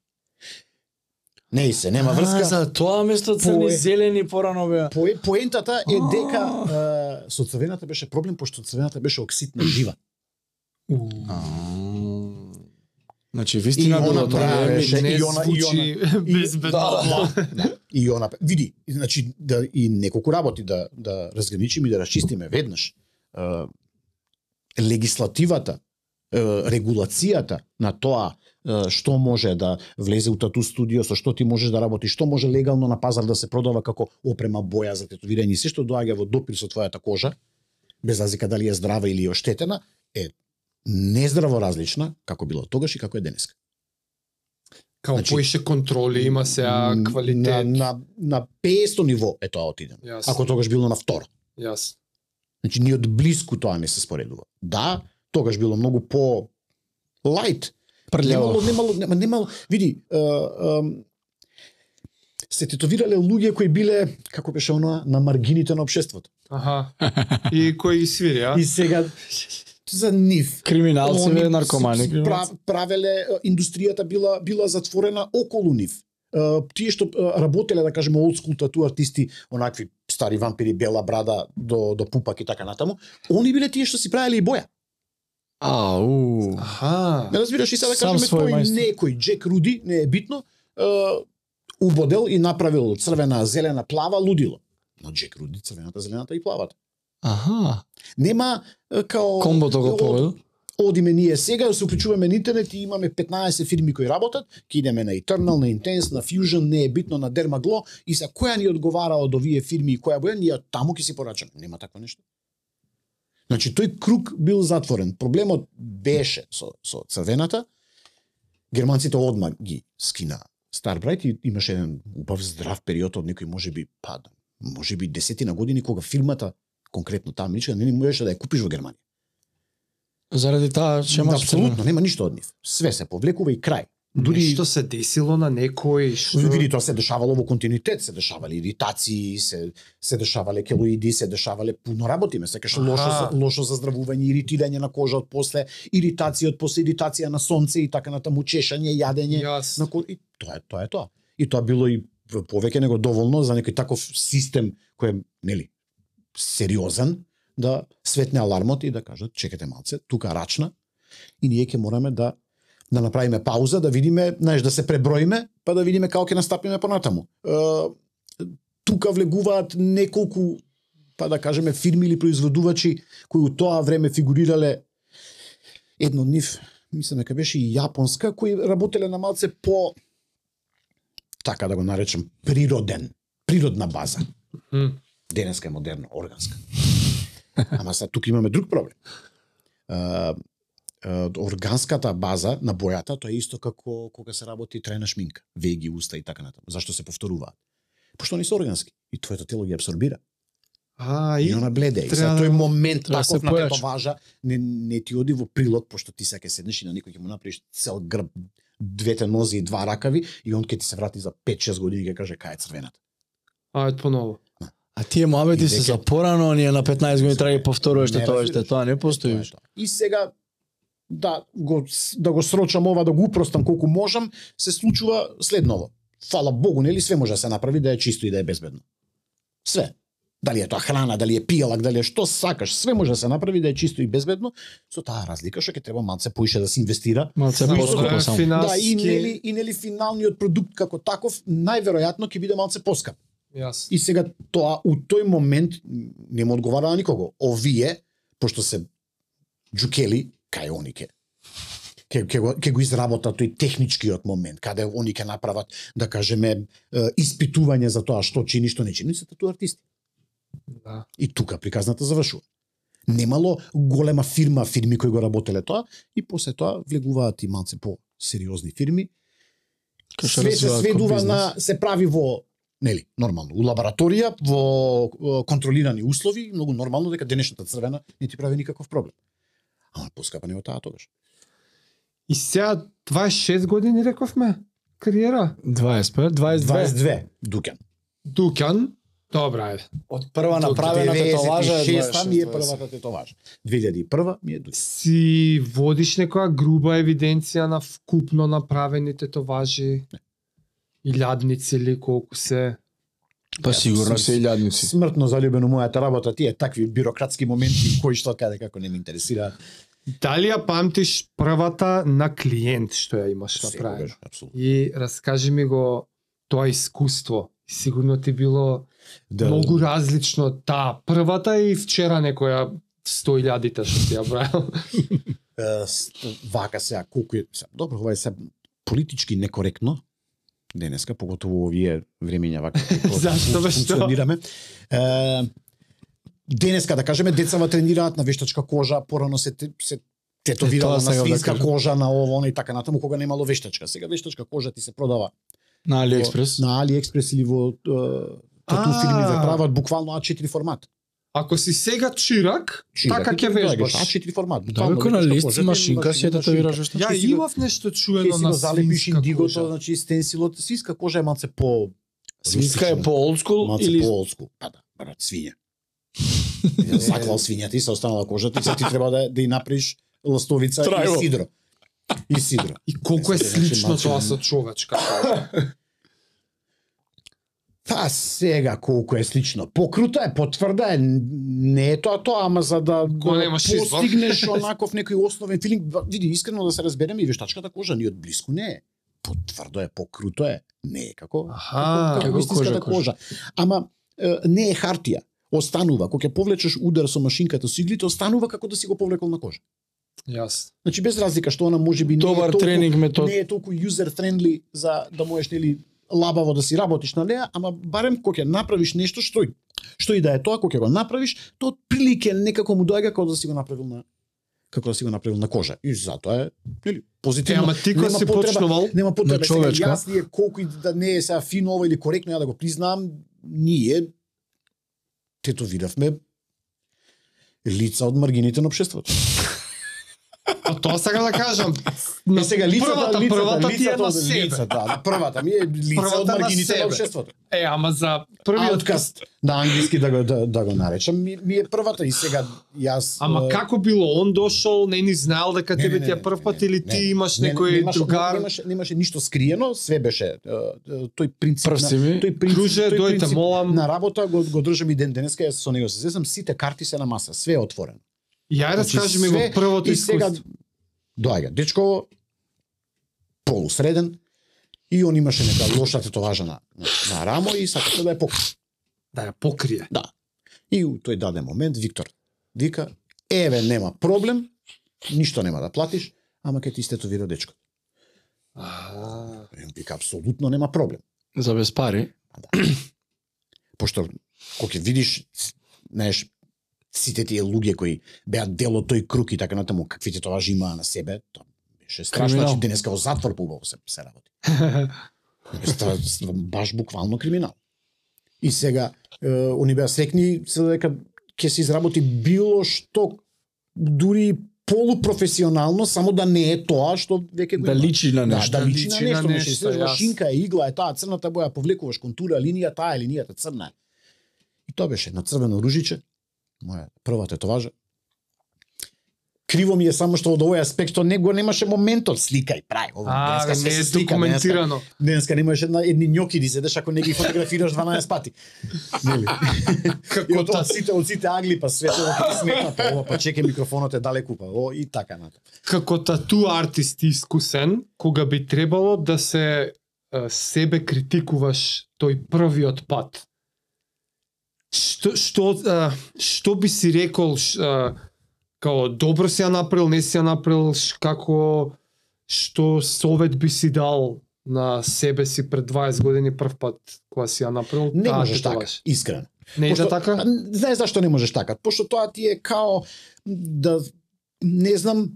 Не и се, нема А, врска. за тоа место црни Пое- зелени порано беа. По, поентата е дека е, со црвената беше проблем пошто црвената беше оксид на жива. Значи вистина И она било тоа. правеше- не и она- и И- безбедно. Да, да, да. И она види, значи да и неколку работи да да разграничиме и да расчистиме веднаш. Е, легислативата, е, регулацијата на тоа е, што може да влезе у тату студио, со што ти можеш да работиш, што може легално на пазар да се продава како опрема боја за тетовирање се што доаѓа во допир со твојата кожа, без разлика дали е здрава или е оштетена, е нездраво различна како било тогаш и како е денеска. Као Значи, поише контроли има сега М, квалитет. На, на, на 500 ниво е тоа отидено. Јас. Ако тогаш било на второ. Јас. Значи, ни од близко тоа не се споредува. Да, тогаш било многу по. Прљаво. Немало, немало, нема, немало, види, е, е, се тетовирале луѓе кои биле, како беше она, на маргините на општеството. Аха. И кој ги свири, а? И сега за нив Криминалци, Они наркомани. криминалци. правеле индустријата била била затворена околу нив. Тие што работеле да кажеме old school тату артисти, онакви стари вампири, бела брада до до пупак и така натаму, они биле тие што си правеле и боја. Ау. Аха. Не разбираш и сега да кажеме тој некој Джек Руди, не е битно, е, убодел и направил црвена, зелена, плава лудило. Но Джек Руди црвената, зелената и плавата. Аха. Нема као Комбото го поведу. одиме ние сега да се уклучуваме на интернет и имаме 15 фирми кои работат, ќе идеме на Eternal, на Intense, на Fusion, не е битно на Dermaglo и за која ни одговара од овие фирми и која боја, ние таму ќе си порачаме. Нема такво нешто. Значи тој круг бил затворен. Проблемот беше со со црвената. Германците одма ги скина Starbright и имаше еден убав здрав период од некој можеби па можеби десетина години кога фирмата конкретно таа мичка не ни можеше да ја купиш во Германија. Заради таа шема со Апсолутно, нема ништо од нив. Све се повлекува и крај. Дури Нешто се десило на некој што Види, тоа се дешавало во континуитет, се дешавале иритации, се се дешавале келоиди, се дешавале пуно работи, ме секаш лошо за- лошо заздравување, иритирање на кожа од после, иритација од после иритација на сонце и така натаму чешање, јадење. Јас. На ко... и тоа е тоа е тоа. И тоа било и повеќе него доволно за некој таков систем кој е, нели, сериозен да светне алармот и да кажат чекате малце, тука рачна и ние ќе мораме да да направиме пауза, да видиме, знаеш, да се преброиме, па да видиме како ќе настапиме понатаму. Е, тука влегуваат неколку па да кажеме фирми или производувачи кои у тоа време фигурирале едно од нив, мислам дека беше и јапонска, кои работеле на малце по така да го наречам природен, природна база. Mm. Денеска е модерна, органска. Ама сега тука имаме друг проблем. А, а, органската база на бојата, тоа е исто како кога се работи трајна шминка, веги, уста и така натаму. Зашто се повторуваат? Пошто они се органски и твоето тело ги абсорбира. А, И и она бледе. И за да- тој момент да таков на појачи. тетоважа не, не ти оди во прилог, пошто ти сега седнеш и на некој ќе му направиш цел грб, двете нози и два ракави и он ќе ти се врати за 5-6 години и ќе каже кај е црвената. ајде поново. А тие муабети се за порано, ние на 15 години треба да повторуваш Не тоа што тоа не постои. И сега да го да го срочам ова, да го упростам колку можам, се случува следново. Фала Богу, нели све може да се направи да е чисто и да е безбедно. Све. Дали е тоа храна, дали е пијалак, дали е што сакаш, све може да се направи да е чисто и безбедно, со таа разлика што ќе треба малце поише да се инвестира. Малце поскапо само. Да, и нели и нели финалниот продукт како таков најверојатно ќе биде малце поскап. Јас. И сега тоа у тој момент не му одговара на никого. Овие, пошто се джукели, кај они ке ќе го ќе го изработат тој техничкиот момент каде они ќе направат да кажеме испитување за тоа што чини што не чини се тату артисти. Да. И тука приказната завршува. Немало голема фирма, фирми кои го работеле тоа и после тоа влегуваат и малце по сериозни фирми. Кај Све се сведува на се прави во нели, нормално, у лабораторија, во контролирани услови, многу нормално дека денешната црвена не ти прави никаков проблем. Ама поскапа не од таа тогаш. И сега 26 години рековме кариера. 25, 22. 22 Дуќан. Дуќан. Добра е. Од прва направена тетоважа е 96 ми е 26. првата тетоважа. 2001 ми е Дуќан. Си водиш некоја груба евиденција на вкупно направени тетоважи? Илјадници или колку се? Па сигурно се илјадници. Смртно залюбено мојата работа, тие такви бирократски моменти кои што каде како не ме интересира. Дали ја памтиш првата на клиент што ја имаш апсолутно. И раскажи ми го тоа искуство. Сигурно ти било Да, многу различно таа првата и вчера некоја 100.000 што ти ја с- вака сега колку е добро ова е сега политички некоректно денеска поготово овие времења вака Зашто, бе, што? функционираме. Е, денеска да кажеме децава тренираат на вештачка кожа, порано се се тетовирала на да свинска кажам. кожа, на ово, оно и така натаму, кога немало вештачка. Сега вештачка кожа ти се продава На во- Алиекспрес. на Алиекспрес или во тату фирми ве прават буквално А4 формат. Ако си сега чирак, Чирак така ќе ти вежбаш. А4 формат. Да, како на лист ти машинка си ја тетовираш машинка. вештачка. Ја Ти имав нешто чуено на залепиш индигото, значи стенсилот, свинска кожа е малце по Свинска е по олдскул малце или по олдскул. Па да, брат, свиња. Ја заклал свињата и се останала кожата и сега ти треба да да и направиш ластовица Трајво. и сидро. И сидро. И колку е Значи, слично тоа со човечка. Па сега колку е слично. Покрута е, потврда е, не е тоа тоа, ама за да избор. постигнеш онаков некој основен филинг, види искрено да се разбереме и вештачката кожа ни од блиску не е. Потврдо е, покруто е, не е како Аха, како, како кожа, кожа. Ама е, не е хартија. Останува, кога ќе повлечеш удар со машинката со иглите, останува како да си го повлекол на кожа. Јас. Значи без разлика што она може би не е толку, тренинг метод. не е толку user friendly за да можеш нели лабаво да си работиш на неа, ама барем кога ќе направиш нешто што и- што и да е тоа, кога ќе го направиш, од прилике некако му доаѓа како да си го направил на како да си го направил на кожа. И затоа е нели позитивно. ама ти кога си потреба- почнувал, Нема потреба на сега човечка. јас ли е колку и да не е сега фино ова или коректно ја да го признаам, ние тетовиравме лица од маргините на општеството. Па тоа сега да кажам. И сега лицата, првата, лицата, првата ти е лицата на себе. лицата, да, првата ми е лица Првата од на маргините на себе. општеството. Е, ама за првиот Ауткаст на англиски да го да, да го наречам ми, ми е првата и сега јас Ама е, како било? Он дошол, не ни знаел дека тебе ти е прв пат или не, ти имаш не, некој другар? Немаше, немаше ништо скриено, све беше тој принцип на, тој принцип, Друже, дојте, молам. на работа го, го држам и ден денеска, јас со него се сесам, сите карти се на маса, све е отворено. Ја Значи, раскажи ми го првото и сега искуство. Доаѓа дечко полусреден и он имаше нека лоша тетоважа на, на рамо и сакаше да ја покрие. Да ја покрие. Да. И у тој даде момент Виктор вика, еве нема проблем, ништо нема да платиш, ама ќе ти истетовира дечко. А, Вика апсолутно нема проблем. За без пари. Пошто кога ќе видиш, знаеш, сите тие луѓе кои беа дел од тој круг и така натаму, какви тетоважи имаа на себе, тоа беше страшно, Криминал. значи денеска во затвор поубаво се, се работи. Ста- баш буквално криминал. И сега е, они беа срекни се дека ќе се изработи било што дури полупрофесионално, само да не е тоа што веќе го Да личи на Да, нешто. да личи на личи на нешто, нешто, нешто, нешто јас. шинка е игла е таа црната боја, повлекуваш контура, линија таа е линијата црна. И тоа беше на црвено ружиче, моја прва тетоважа. Криво ми е само што од овој аспект не го немаше моментот сликај, прај, ова А, денеска не се е слика, денеска, документирано. денеска немаш една едни њоки да седеш ако не ги фотографираш 12 пати. Нели? Како од, од сите од сите агли па свето ќе ти сметна, па ова па чеке микрофонот е далеку па о и така на. како тату артист искусен, кога би требало да се себе критикуваш тој првиот пат. Што што е, што би си рекол ш- е, као добро си ја направил, не си ја направил, ш- како што совет би си дал на себе си пред 20 години прв пат кога си ја направил? Не можеш така, искрено. Не иде Пошто- така? А, Знаеш зашто не можеш така? Пошто тоа ти е као да не знам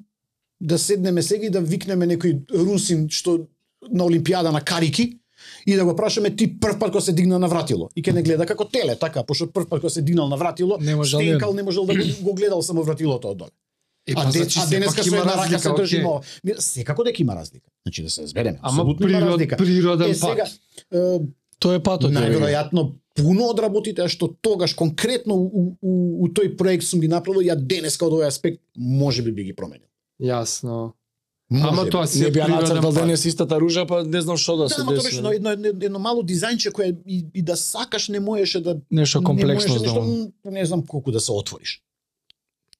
да седнеме сега и да викнеме некој русин што на олимпијада на карики и да го прашаме ти прв пат кога се дигна на вратило и ке не гледа како теле, така, пошто прв пат кога се дигнал на вратило, Не можел стенкал да- не можел да го, го гледал само вратилото од доле. Е, а, па, де, значи, а денеска со има една рака се држи нова. Секако дека има разлика. Значи да се разбереме. Ама природ, природен Е, сега, е, Тоа е патот. види. најверојатно пуно од работите а што тогаш конкретно у, у, у тој проект сум ги направил, ја денеска од овој аспект може би би ги променил. Јасно. Може Ама тоа си Не е би нацртал денес истата ружа, па не знам што да се Да, ама тоа деси. беше едно, едно, едно, едно мало дизајнче кое и, и да сакаш не можеше да Нешто не комплексно можеше да нешто, не знам колку да се отвориш.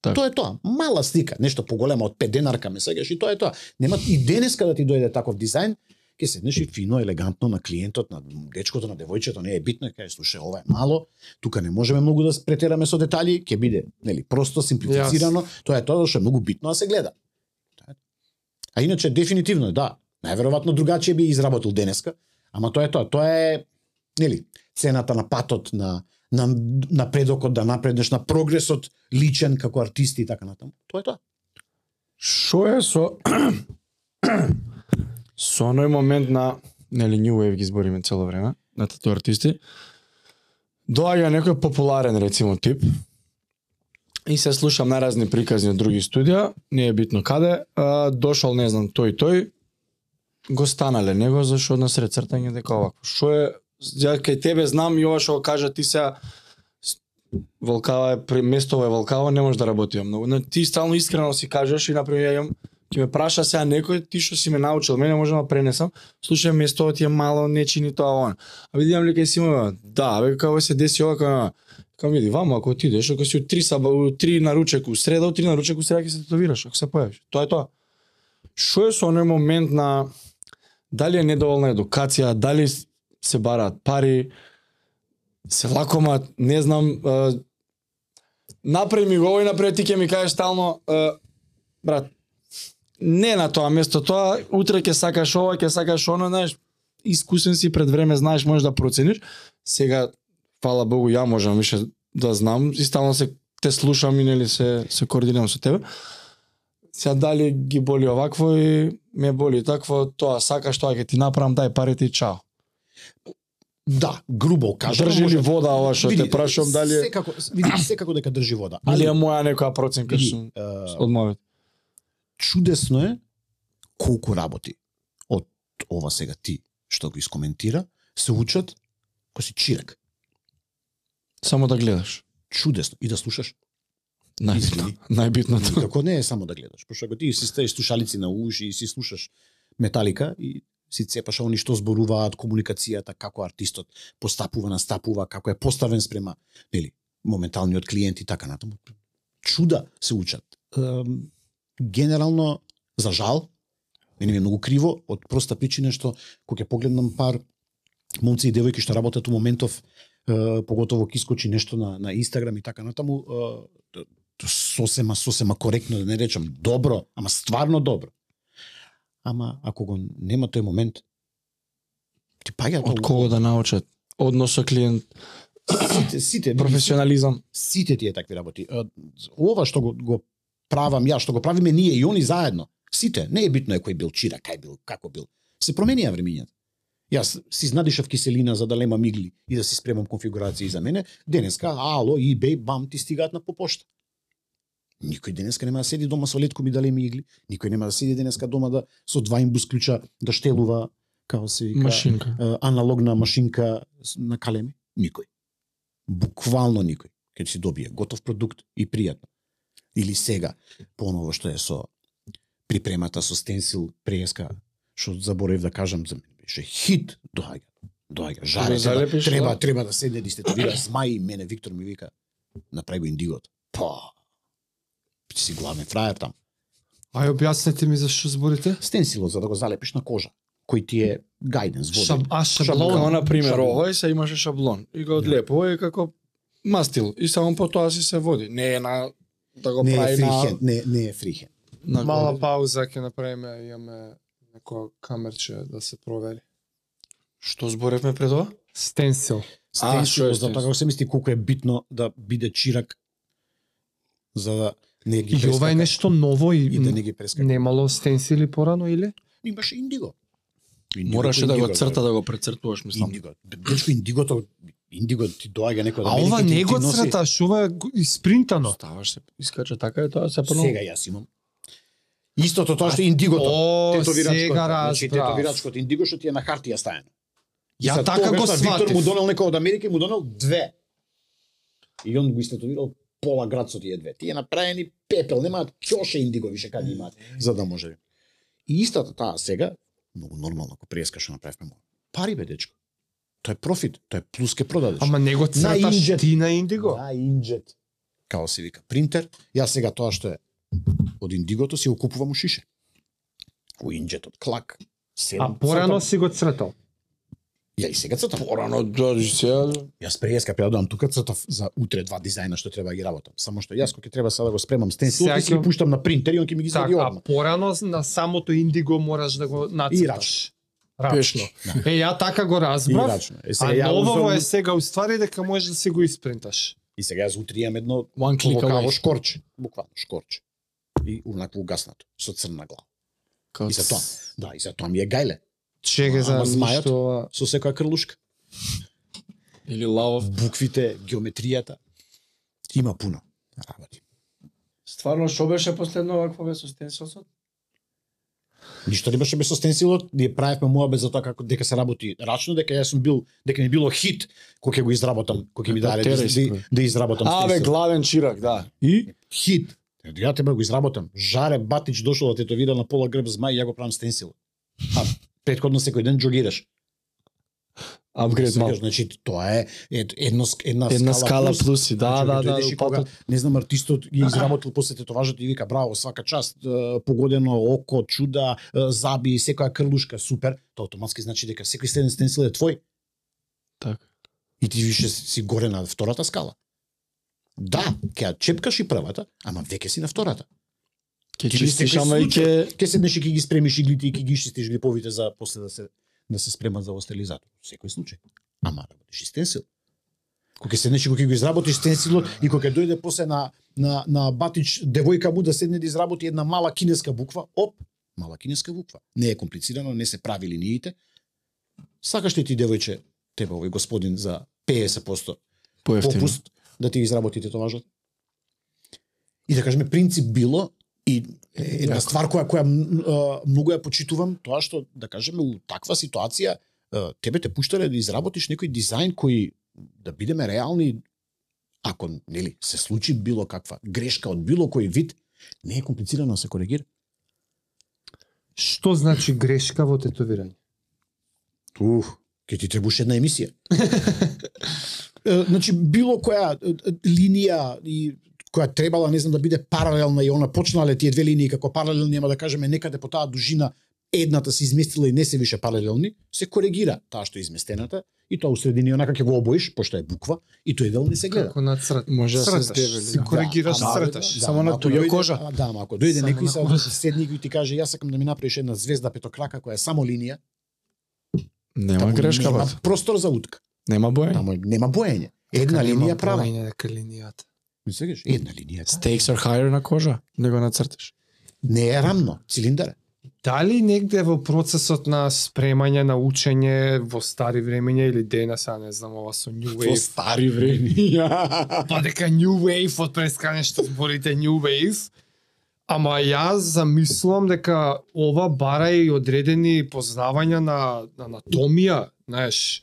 Така. Тоа е тоа. Мала слика, нешто поголема од 5 денарка ме сегаш и тоа е тоа. Нема и денеска да ти дојде таков дизајн, ќе седнеш и фино, елегантно на клиентот, на дечкото, на девојчето, не е битно, кај слушај, ова е мало, тука не можеме многу да претераме со детали, ќе биде, нели, просто симплифицирано, тоа е тоа што е многу битно да се гледа. А иначе дефинитивно да, најверојатно другачие би изработил денеска, ама тоа е тоа, тоа е нели, цената на патот на на напредокот да напреднеш на прогресот личен како артист и така натаму. Тоа е тоа. Шо е со со оној момент на нели New Wave ги збориме цело време на тату артисти. Доаѓа некој популарен рецимо тип и се слушам наразни приказни од други студија, не е битно каде, а, дошол не знам тој тој го станале него зашо на сред цртање дека овако. Шо е ја кај тебе знам и ова што го кажа ти се Волкава е при местово е Волкава, не може да работи многу. Но ти стално искрено си кажеш и например ја имам ќе ме праша сега некој ти што си ме научил, мене може да пренесам. Слушај местото ти е мало, не чини тоа он. А видам ли кај си има, да, бе како се деси ова како Кам види, вама ако ти идеш, ако си у три саба, у три наручек у среда, у три наручек у среда ќе се тетовираш, ако се појавиш. Тоа е тоа. Што е со оној момент на дали е недоволна едукација, дали се бараат пари, се лакомат, не знам, е, напред ми го овој, напред ти ќе ми кажеш стално, е, брат, не на тоа место тоа, утре ќе сакаш ова, ќе сакаш оно, знаеш, искусен си пред време, знаеш, можеш да процениш. Сега, фала Богу, ја можам више да знам и стално се те слушам и нели се се координирам со тебе. Сега дали ги боли овакво и ме боли такво, тоа сакаш, тоа ќе ти направам, дај парите и чао. Да, грубо кажано. Држи ли може- вода ова што те Види, прашувам дали секако види секако дека држи вода. Али е моја некоја проценка што од мојот. чудесно е колку работи од ова сега ти што го искоментира се учат кој си чирак. Само да гледаш. Чудесно и да слушаш. Најбитно. Најбитното. Како не е само да гледаш, пошто ако ти си ставиш слушалици на уши и си слушаш металика и си цепаш они што зборуваат комуникацијата, како артистот постапува, настапува, како е поставен спрема, нели, моменталниот клиент и така натаму. Чуда се учат. Ем, генерално, за жал, мене ми е многу криво, од проста причина што кога ќе погледнам пар момци и девојки што работат у моментов, поготово ќе искочи нешто на, на Инстаграм и така натаму, сосема, сосема коректно да не речам добро, ама стварно добро. Ама ако го нема тој момент, ти паѓа Од кого да научат? Однос со клиент, сите, сите, професионализам. сите тие такви работи. Ова што го, го правам ја, што го правиме ние и они заедно, сите, не е битно е кој бил чира, кај бил, како бил. Се променија времињата. Јас си знадишав киселина за да лема мигли и да си спремам конфигурации за мене. Денеска, ало, eBay, бам, ти стигаат на по пошта. Никој денеска нема да седи дома со летко ми да леми игли. Никој нема да седи денеска дома да со два имбус клуча да штелува како се вика Машинка. аналогна машинка на калеми. Никој. Буквално никој. Ќе си добие готов продукт и пријатно. Или сега, поново што е со припремата со стенсил преска, што заборев да кажам за мене беше хит доаѓа. Доаѓа, жаре, треба, залепиш, треба, да? треба да седне да истетовира змај и мене Виктор ми вика направи го индигот. Па, ти си главен фраер там. Ај објаснете ми зашто зборите. Стенсилот за да го залепиш на кожа, кој ти е гајденс води. Шаб, а шаблон. Како на пример Шаблон. овој се имаше шаблон и го одлепува и како мастил и само по тоа си се води. Не е на да го не е прави на, фрихен, не, не е фрихен. на Мала пауза ќе направиме, имаме некоја камерче да се провери. Што зборевме пред тоа? Стенсил. А, што е за тоа како се мисли колку е битно да биде чирак за да не ги И ова е нешто ново и, и да не ги прескака. немало стенсили порано или? Имаше индиго. Индиго Мораше да го црта да го прецртуваш, мислам. Индиго. Дечко индигото индиго ти доаѓа некој од А ова не го црташ, ова е испринтано. Ставаш се, искача така е тоа се прво. Сега јас имам. Истото тоа што индигото. О, тетовирачкото. сега Значи тетовирачкото индиго што ти е на хартија стаено. Ја сад така го беше Виктор му сватив. донел некој од Америка и му донел две. И он го истетовирал пола град со тие две. Тие направени пепел, немаат ќоше индиго више каде имаат, за да може. И истата таа сега, многу нормално ако преска што направивме му. Пари бе дечко. Тоа е профит, тоа е плюс ке продадеш. Ама не го црташ инџет. ти на индиго. Да, инџет. Као се вика принтер. Јас сега тоа што е од индигото си го купувам у шише. У инџетот, клак. Седам, А порано си го цртал. Ја и сега цртам. Порано дојди сега. Јас преска пред да доам тука цртав за утре два дизајна што треба да ги работам. Само што јас кога ќе треба сега да го спремам стенсил, Сега ќе си ги ќе- пуштам на принтер и он ќе ми ги извади Така, а одма. порано на самото индиго мораш да го нацрташ. Пешно. Е, ја така го разбрав. рачно. Е, А сега новово узмам- е сега уствари дека можеш да си го испринташ. И сега јас утре имам едно One click локаво шкорче, буквално шкорче. И унакво угаснато, со црна глава. Као И за тоа, да, и за тоа ми е гајле, Чеге за змајот? ништо... со секоја крлушка. Или лавов. буквите, геометријата. Има пуно работи. Стварно што беше последно вакво бе со стенсилсот? Ништо не беше без со стенсилот, ние правевме муабет за тоа како дека се работи рачно, дека јас сум бил, дека ми било хит кога ќе го изработам, кога ќе ми даде да, Тереј се, да, да изработам А бе стенсил. главен чирак, да. И Хит. Ја треба да го изработам. Жаре Батич дошол да тетовира на пола грб змај, ја го правам стенсил. А предходно секој ден джогираш. апгрейд мал. Значи тоа е ед, едно, една, Една скала, скала плюс. плюси, да, Значи, да, да, и кога, патот. не знам, артистот ги изработил после тетоважот и вика, браво, свака част, погодено око, чуда, заби, секоја крлушка, супер, тоа автоматски значи дека секој следен стенсил е твој Така. и ти више си горе на втората скала. Да, ќе ја чепкаш и првата, ама веќе си на втората. Ке Ти чистиш, ама и ке... Ќе седнеш и ќе ги спремиш иглите и ќе ги чистиш глиповите за после да се да се спремат за остелизатор. Секој случај. Ама работиш и стенсил. Кога ќе седнеш и кога ќе го изработиш стенсилот и кога ќе дојде после на на на Батич девојка му да седне да изработи една мала кинеска буква, оп, мала кинеска буква. Не е комплицирано, не се прави линиите. Сакаш ли ти девојче, тебе овој господин за 50% Поевтино. попуст да ти изработи тетоважот. И да кажеме принцип било и една ствар која која многу ја почитувам, тоа што да кажеме у таква ситуација тебе те пуштале да изработиш некој дизајн кој да бидеме реални ако нели се случи било каква грешка од било кој вид, не е комплицирано да се коригира. Што значи грешка во тетовирање? Ух, ќе ти требуше една емисија. Значи било која линија и која требала не знам да биде паралелна и она почнале тие две линии како паралелни, ама да кажеме некаде по таа дужина едната се изместила и не се више паралелни, се коригира таа што е изместената и тоа усредини онака ќе го обоиш, пошто е буква, и тој дел не се гледа. Како на црт? Може да се здевели. си Да, коригираш, ама- црташ. Само на дојде- кожа. а, Да, ама ако дојде некој кожа. седник и ти каже јас сакам да ми направиш една звезда петокрака која е само линија, Нема грешка, нема простор за утка. Нема бој. Таму нема боење. Една Дека нема линија права. боење, дека линијата. Мислиш, една линија. Stakes are higher на кожа, него нацрташ. Не е рамно, цилиндар. Дали негде во процесот на спремање на учење во стари времења или денес, а не знам ова со New Во Wave, стари времења. па дека New Wave од прескане што зборите New Wave, ама јас замислувам дека ова бара и одредени познавања на, на анатомија, знаеш,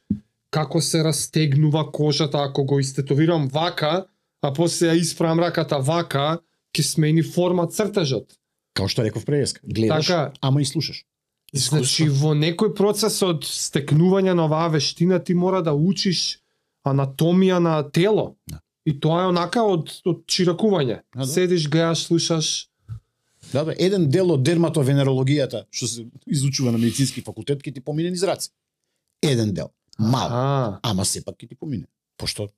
како се растегнува кожата ако го истетовирам вака, а после ја исправам раката вака, ќе смени форма цртежот. Као што реков преска, гледаш, Така. ама и слушаш. Значи во некој процес од стекнување на оваа вештина ти мора да учиш анатомија на тело. Да. И тоа е онака од, од чиракување. Да, да. Седиш, гледаш, слушаш. Да, да, еден дел од дерматовенерологијата што се изучува на медицински факултет ќе ти помине низ раце. Еден дел, мал, А, ама сепак ќе ти помине. Пошто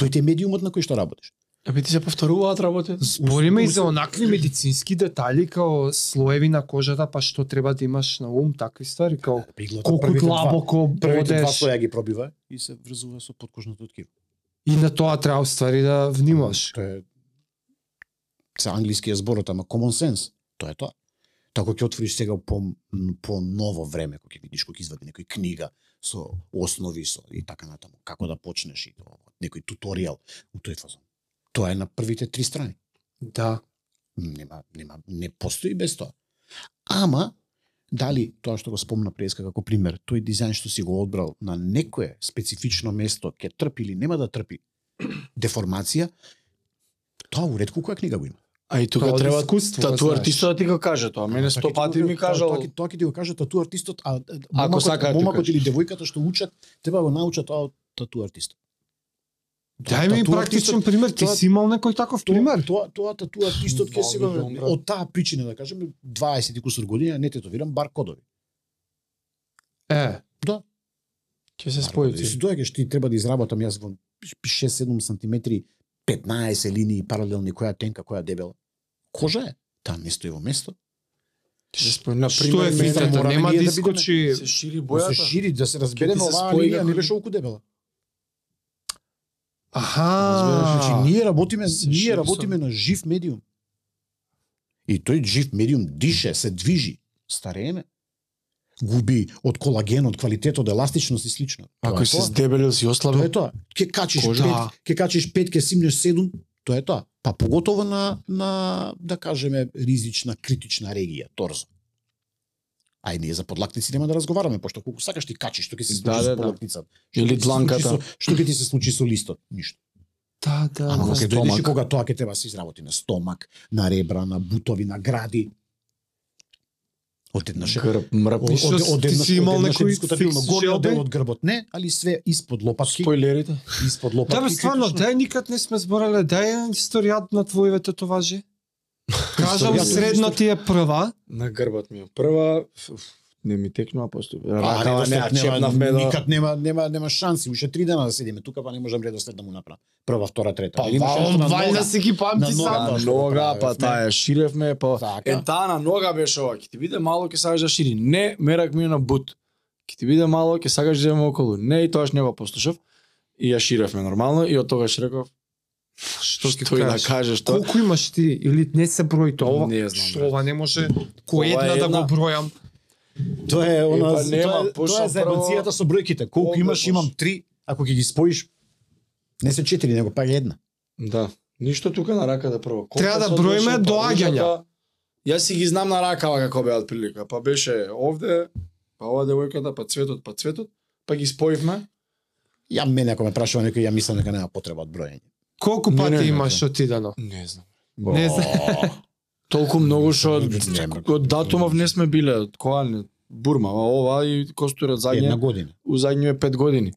тој ти е медиумот на кој што работиш. Абе ти се повторуваат работите. збориме и за онакви медицински детали као слоеви на кожата, па што треба да имаш на ум, такви ствари, као колку длабоко Првите два бодеш. слоја ги пробива и се врзува со подкожното ткиво. И на тоа треба ствари да внимаваш. Тоа е се англискиот зборот, ама common sense. Тоа е тоа. Тако ќе отвориш сега по, по ново време, кога ќе видиш, кога ќе извади некој книга со основи со и така натаму, како да почнеш и тоа, некој туторијал у тој фазон. Тоа е на првите три страни. Да. Нема, нема, не постои без тоа. Ама, дали тоа што го спомна преска како пример, тој дизајн што си го одбрал на некое специфично место ќе трпи или нема да трпи деформација, тоа уредку која книга го има. А и тука Тоа треба искуство, тату артистот да ти го каже тоа. Мене Тоа сто пати ми кажал. Тоа, тоа ќе ти го каже тату артистот, а Ако ти момакот или девојката што учат, треба да го научат тоа од тату артистот. Дај ми практичен пример, ти си имал некој таков пример? тоа, тоа тату артистот ќе си од таа причина да кажеме 20 и кусур години не тетовирам бар кодови. Е, Ќе се спои. Си доаѓаш ти треба да изработам јас во 6-7 сантиметри 15 линии паралелни која тенка, која дебела. Кожа е. Таа не стои во место. Се на што е фитата? Нема да да искочи... се шири Да се бојата. шири, да се разбереме се оваа линија не беше толку дебела. Аха. Значи ние работиме, се ние работиме на жив медиум. И тој жив медиум дише, се движи, старееме. Губи од колаген, од квалитет, од еластичност и слично. Тоа Ако е си тоа. здебелил си Тоа ослабил. е тоа. Ке качиш Кожа. пет, ке качиш пет, ке симнеш седум, тоа е тоа. Па поготово на на да кажеме ризична критична регија, торзо. Ај ние за подлакници нема да разговараме, пошто колку сакаш ти качиш, што ќе се Да, случи да, со да. подлакницата. Или дланката. Што ќе ти се случи со листот? Ништо. Да, да, Ама да. кога дојдеш кога тоа ќе треба да се изработи на стомак, на ребра, на бутови, на гради. Одеднаш е Грб. И што, ти си имал некој фикс горниот дел од грбот, не, али све испод лопатки, Спойлерите. испод лопатки. Да, бе, стварно, дај никад не сме зборале, дај ја историјат на твоите татуажи. Кажал Историјата. средно ти е прва, На грбот ми е. Прва не ми текнува после. А, Ракава не, чепнавме до... никад нема нема нема шанси, уште три дена да седиме тука, па не можам редослед да му направам. Прва, втора, трета. па на вајда нога. си ги памти сам. На нога, па таа ширевме, па Така. е таа на нога беше ова, ќе ти биде мало, ќе сакаш да шири. Не, мерак ми на бут. Ќе ти биде мало, ќе сакаш да идеме околу. Не, и тоаш не го послушав. И ја ширевме нормално и од тогаш реков, Што ќе што и да кажеш? тоа. Колку имаш ти или не се брои тоа? Ова, Не знам, Што ова не може кој Ова е една да една. го бројам. Тоа е она, па нема, тоа, е, тоа е заебацијата прво- со бројките. Колку имаш, имам три, ако ќе ги споиш, не се четири, него па една. Да. Ништо тука на раката прво. Треба да броиме доаѓања. Јас си ги знам на ракава како беа прилика. Па беше овде, па ова девојката, па цветот, па цветот, па ги споивме. Ја мене ако ме прашува некој, ја мислам дека нема потреба од броење. Колку пати не, не, имаш отидено? Не знам. Не знам. Толку многу што од датумов не сме биле, од која не Бурма, а ова и Костурот Една задње година. у задње 5 години.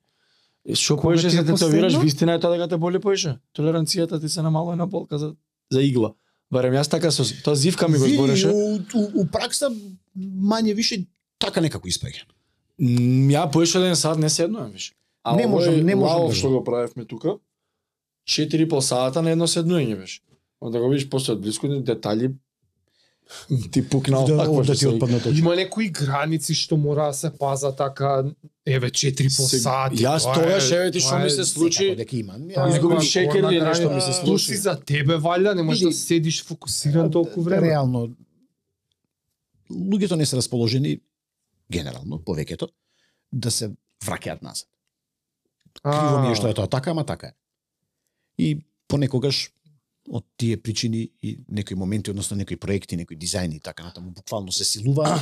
И Што поише е се тетовираш, вистина е тоа дека те боли поише. Толеранцијата ти се намалува на болка за за игла. Барем јас така со тоа зивка ми го збореше. У, у, у пракса мање више така некако испаѓа. М, Ја поише ден сад не седнувам више. А Не можам, не можам лаов да што го правевме тука. 4 пол сата на едно седнување беше. Onda го видиш после од близко детали ти пукнал Да, такво да ти отпадна точка. Има некои граници што мора да се паза така, еве 4 по сат. Јас тоа тогаш, еве ти што ми се случи, дека има. Изгубив шекер или нешто ми се случи. си за тебе валја, не можеш да седиш фокусиран толку време. Реално луѓето не се расположени генерално повеќето да се враќаат назад. Криво ми е што е тоа така, ама така е. И понекогаш од тие причини и некои моменти, односно некои проекти, некои дизајни и така натаму буквално се силуваат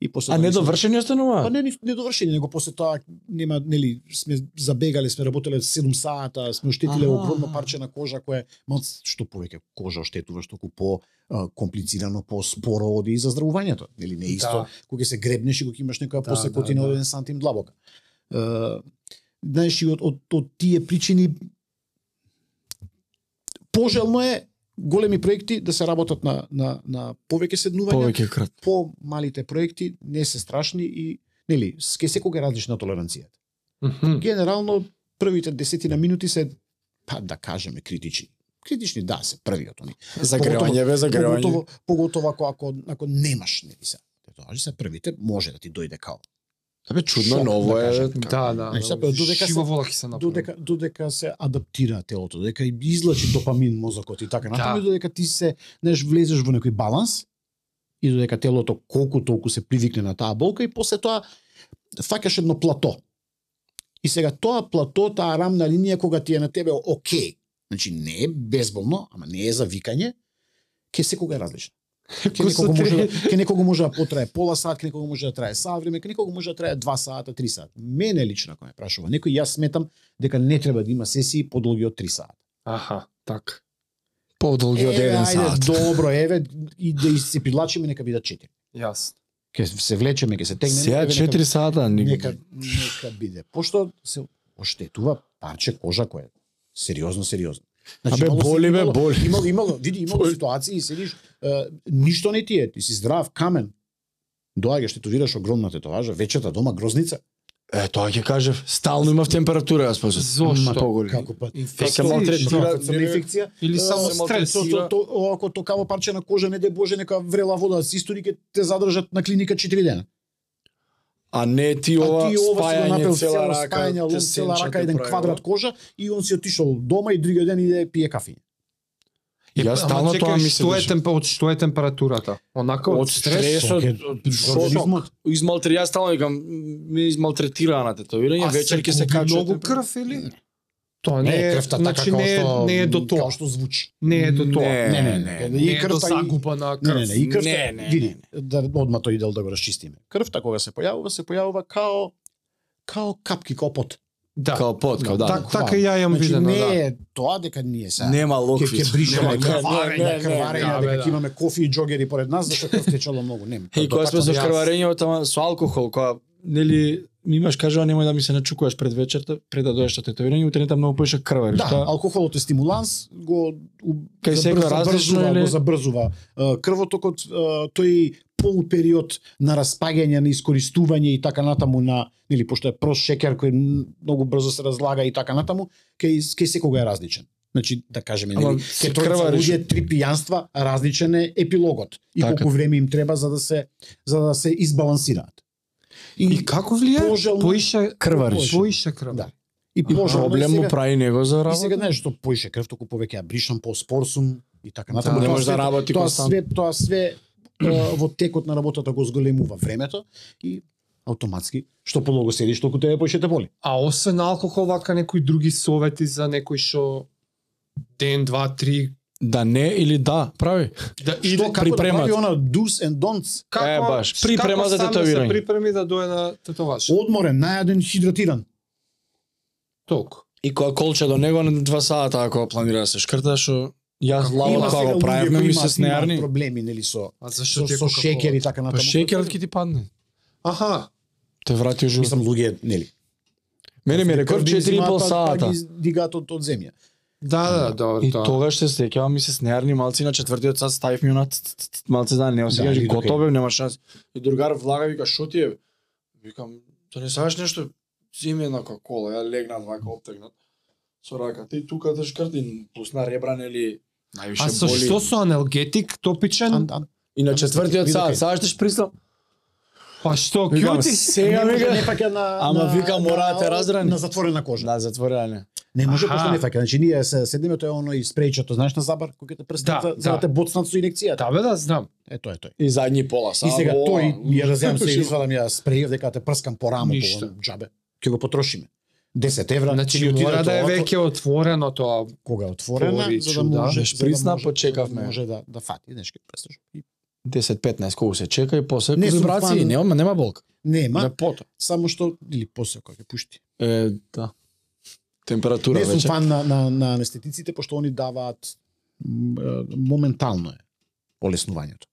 и после А недовршени Па остануваат? не, не довршени, него после тоа нема, нели, сме забегали, сме работеле 7 сата, сме оштетиле Аха. огромно парче на кожа кое малце што повеќе кожа оштетува, што по комплицирано, по споро оди и за здравувањето. Нели не е исто Да. кога се гребнеш и кога имаш некоја Да, посекотина да, од да. еден сантим длабока. Е, знаеш и од, од, од тие причини пожелно е големи проекти да се работат на на на повеќе седнувања Повеќе крат. по малите проекти не се страшни и нели ке секога е различна толеранцијата. Мгм. Генерално првите десетина минути се па да кажеме критични. Критични да се првиот они. Загревање бе, загревање. Поготово поготово ако ако ако немаш нели се. Тоа се првите може да ти дојде као. Абе чудно Шок, ново да е. кажем. Да, да. Значи, сега, додека се- ќе се. Додека додека се адаптира телото, додека и излачи допамин мозокот и така натаму, Да. и додека ти се, знаеш, влезеш во некој баланс и додека телото колку толку се привикне на таа болка и после тоа фаќаш едно плато. И сега тоа плато, таа рамна линија кога ти е на тебе окей, значи не е безболно, ама не е за викање, ке секога е различно. Ке некого може да, ке некого може да потрае пола сат, ке некого може да трае сат време, ке некого може да трае 2 сата, 3 сата. Мене лично ако ме прашува некој, јас сметам дека не треба да има сесии подолги од 3 сата. Аха, така. Подолги од еден ајде, сат. добро, еве, и да се придлачиме, нека бидат 4. Јасно. Ке се влечеме, ке се тегнеме. Сега 4 сата, Нека, нека нека биде. Пошто се оштетува парче кожа која е сериозно, сериозно. Значи, Абе, боли, бе, боли. Имало, имало, види, имало Боли. ситуации и седиш, ништо не ти е, ти си здрав, камен. Доаѓаш, тетовираш огромна тетоважа, вечерта дома грозница. Е, тоа ќе кажев, стално имав температура, јас после. Зошто? Како па? Инфекција малтретира, инфекција? Или само стрес. То, то, ако токаво парче на кожа, не де Боже, нека врела вода да се истори, ќе те задржат на клиника 4 дена. А не ти ова а ти ова спајање цела рака, спајање, лом, цела рака, еден квадрат кожа и он си отишол дома и другиот ден иде пие кафе. Јас стално тоа ми се што е дешава. темп од што е температурата? Онака Од од стрес. стресот, од шок. Измалтри, јас стално викам, ме измалтретира на тетовирање, вечер ќе се качи. многу крв или? Тоа Не не е крвта така значи како не е, што не е до тоа. Како што звучи. Не е до тоа. Не, Не, не, не, не. Не И е до крвта и загуба на крв. не, не, и крвта, Не, не, види, не, да одма тој дел да го расчистиме. Крвта кога се појавува, се појавува као као капки, као пот. Да. Као пот, као да. Так, така ја јам Значи видено, не да. е тоа дека ние се Нема ќе локвит. ќе бришеме Нема- крварење, крварење, не, дека да. ќе имаме кофи и джогери поред нас, зашто крв течело многу. Не. И кога сме со Јас- крварење тама со алкохол, кога нели ми имаш кажува немој да ми се начукуваш пред вечерта, пред да дојдеш на тетовирање, утре многу поише крвари. Да, Што? алкохолот е стимуланс, го Кај секој различно забрзува, или- го забрзува крвотокот, тој полупериод на распаѓање, на искористување и така натаму на или пошто е прост шекер кој многу брзо се разлага и така натаму, кај кај секога е различен. Значи, да кажеме, нели, кај тројца крвариш. луѓе три пијанства, различен е епилогот и Така. колку време им треба за да се за да се избалансираат. И како влијае? Пожелно- Поише Крвариш. Поише крв. Да. И пожелно Проблем му прави него за И работа. сега знаеш што поише крв, толку повеќе ја бришам по спорсум и така натаму. не Тоа може да све- работи тоа све, тоа све во текот на работата го зголемува времето и автоматски што полого седиш, толку тебе поише те боли. А освен алкохол, вака некои други совети за некој што ден, два, три, Да не или да, прави. да Што иде како да припремат. прави она do's and don'ts? како, Е, баш, припрема како за да тетовирање. се припреми да дојде на тетоваш. Одморен, најаден, хидратиран. Толку. И кога колче до него на два сата ако планира да се шкрта, што јас има кога го правевме ми се снеарни. проблеми нели со А со, зашто со Coca-Cola? шекер и така Па натаму. шекерот ќе ти падне. Аха. Те врати у живот. Мислам луѓе, нели. Мене ми рекорд 4,5 Па сата. ги дигаат од, од земја. Да, да, добро, И тогаш се сеќавам ми се снеарни малци на четвртиот сат ставив ми ц- малце да не осеќаш и готов окей. бев, нема шанс. И другар влага вика шо ти е? Викам, да не сакаш нешто? Земи една кола, ја легнат вака оптегнат. Со раката и тука да шкрти, пусна ребра нели највише А со боли. што со анелгетик топичен? Ан- ан- И на четвртиот окей. сакаш да шприслам? Па што, кјути? сега не може вика, не паќа на Ама на- вика, мора да те на- разрани. На затворена кожа. Да, затворена не. Не може Аха. пошто не фаќа. Значи ние се седиме тоа е оно и спрејчето, знаеш на забар кој ќе те прстат Да, за, за да. да те боцнат со инекцијата. Да, бе, да, знам. Е тоа е тој. И задни пола са. И сега тој ја разјам се извадам ја спреј дека те прскам по рамо Ништо. по џабе. Ќе го потрошиме. 10 евра. Значи ќе мора да е веќе отворено тоа. кога Повричу, за да да. може Беше за да присна, може- почекавме. да може да да фати нешто престаш. И 10-15 колку се чека и после Не сум вибрации, фан- нема нема болка. Нема, Лепото. само што или после кога ќе пушти. Е, да. Температура Не сум веќе. фан на на на анестетиците пошто они даваат моментално е олеснувањето.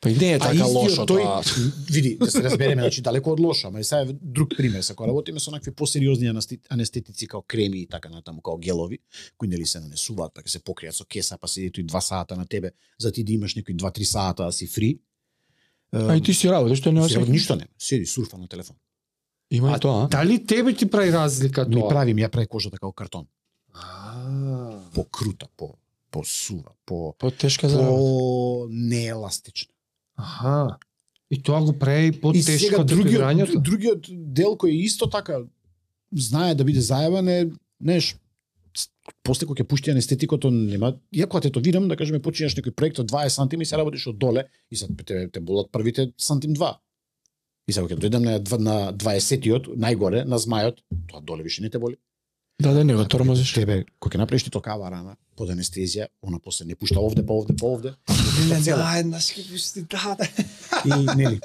Па не е така истиот лошо тој, тоа. види, да се разбереме, значи далеко од лошо, ама и сега е друг пример, се кога работиме со накви посериозни анестетици као креми и така натаму, као гелови, кои нели се нанесуваат, па се покријат со кеса, па седи тој 2 сата на тебе, за ти да имаш некои 2-3 сата да си фри. А и ти си работи, што не Сега осеќаш? ништо нема, седи сурфа на телефон. Има А и тоа. а? Дали тебе ти прави разлика Ми тоа? прави, ми ја прави кожата као картон. А, По крута, по по сува, по Потешка за работа. по нееластична. Аха. И тоа го прави потешко другиот, другиот дел кој е исто така знае да биде заебан е, знаеш, после кога ќе пушти анестетикото нема, иако те видам да кажеме починеш некој проект од 20 сантими и се работиш од доле и се те, те болат првите сантим 2. И сега ќе дојдам на, на 20-тиот, најгоре, на змајот, тоа доле више не те боли. Да, да, не го тормозиш. Тебе, кога ќе направиш ти токава рана под анестезија, она после не пушта овде, па овде, па овде. Не, цела. да, еднаш ќе пусти, да, да. И нели,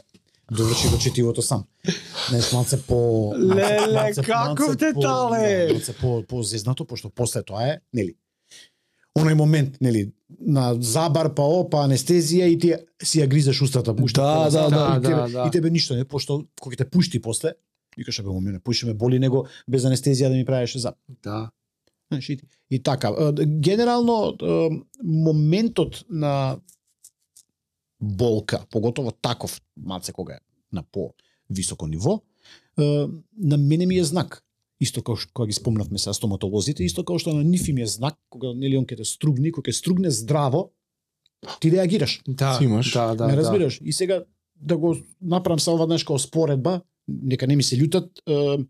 доврши го четивото сам. Знаеш, малце по... Леле, каков детал е! да, Малце по, по зезнато, пошто после тоа е, нели, оној момент, нели, на забар, па о, па анестезија и ти си ја гризеш устата, пушта. Да, да, да, и тебе, да, да. И тебе ништо не, пошто кога ќе те пушти после, викаш бе, мене пуши ме боли него без анестезија да ми правиш зап. Да. Знаеш, и, и така, генерално моментот на болка, поготово таков, малце кога е на по високо ниво, на мене ми е знак. Исто како што кога ги спомнавме со стоматолозите, исто како што на нив им е знак кога нели он ќе те стругни, кога ќе стругне здраво, ти реагираш. Да, имаш. да, да. да. разбираш? И сега да го направам само веднаш како споредба, нека не ми се љутат, е,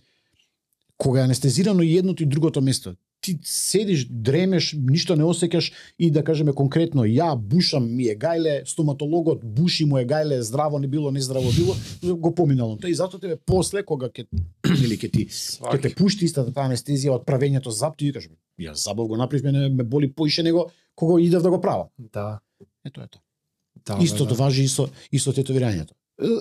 кога е анестезирано и едното и другото место, ти седиш, дремеш, ништо не осеќаш и да кажеме конкретно, ја бушам, ми е гајле, стоматологот буши му е гајле, здраво не било, не здраво било, го поминало. Тоа и затоа тебе после кога ќе или ќе ти ќе те пушти истата таа анестезија од правењето зап, ти викаш, ја забав го направив, мене ме боли поише него кога идев да го правам. Да. Ето ето. Да, Истото да. важи и со и со тетовирањето.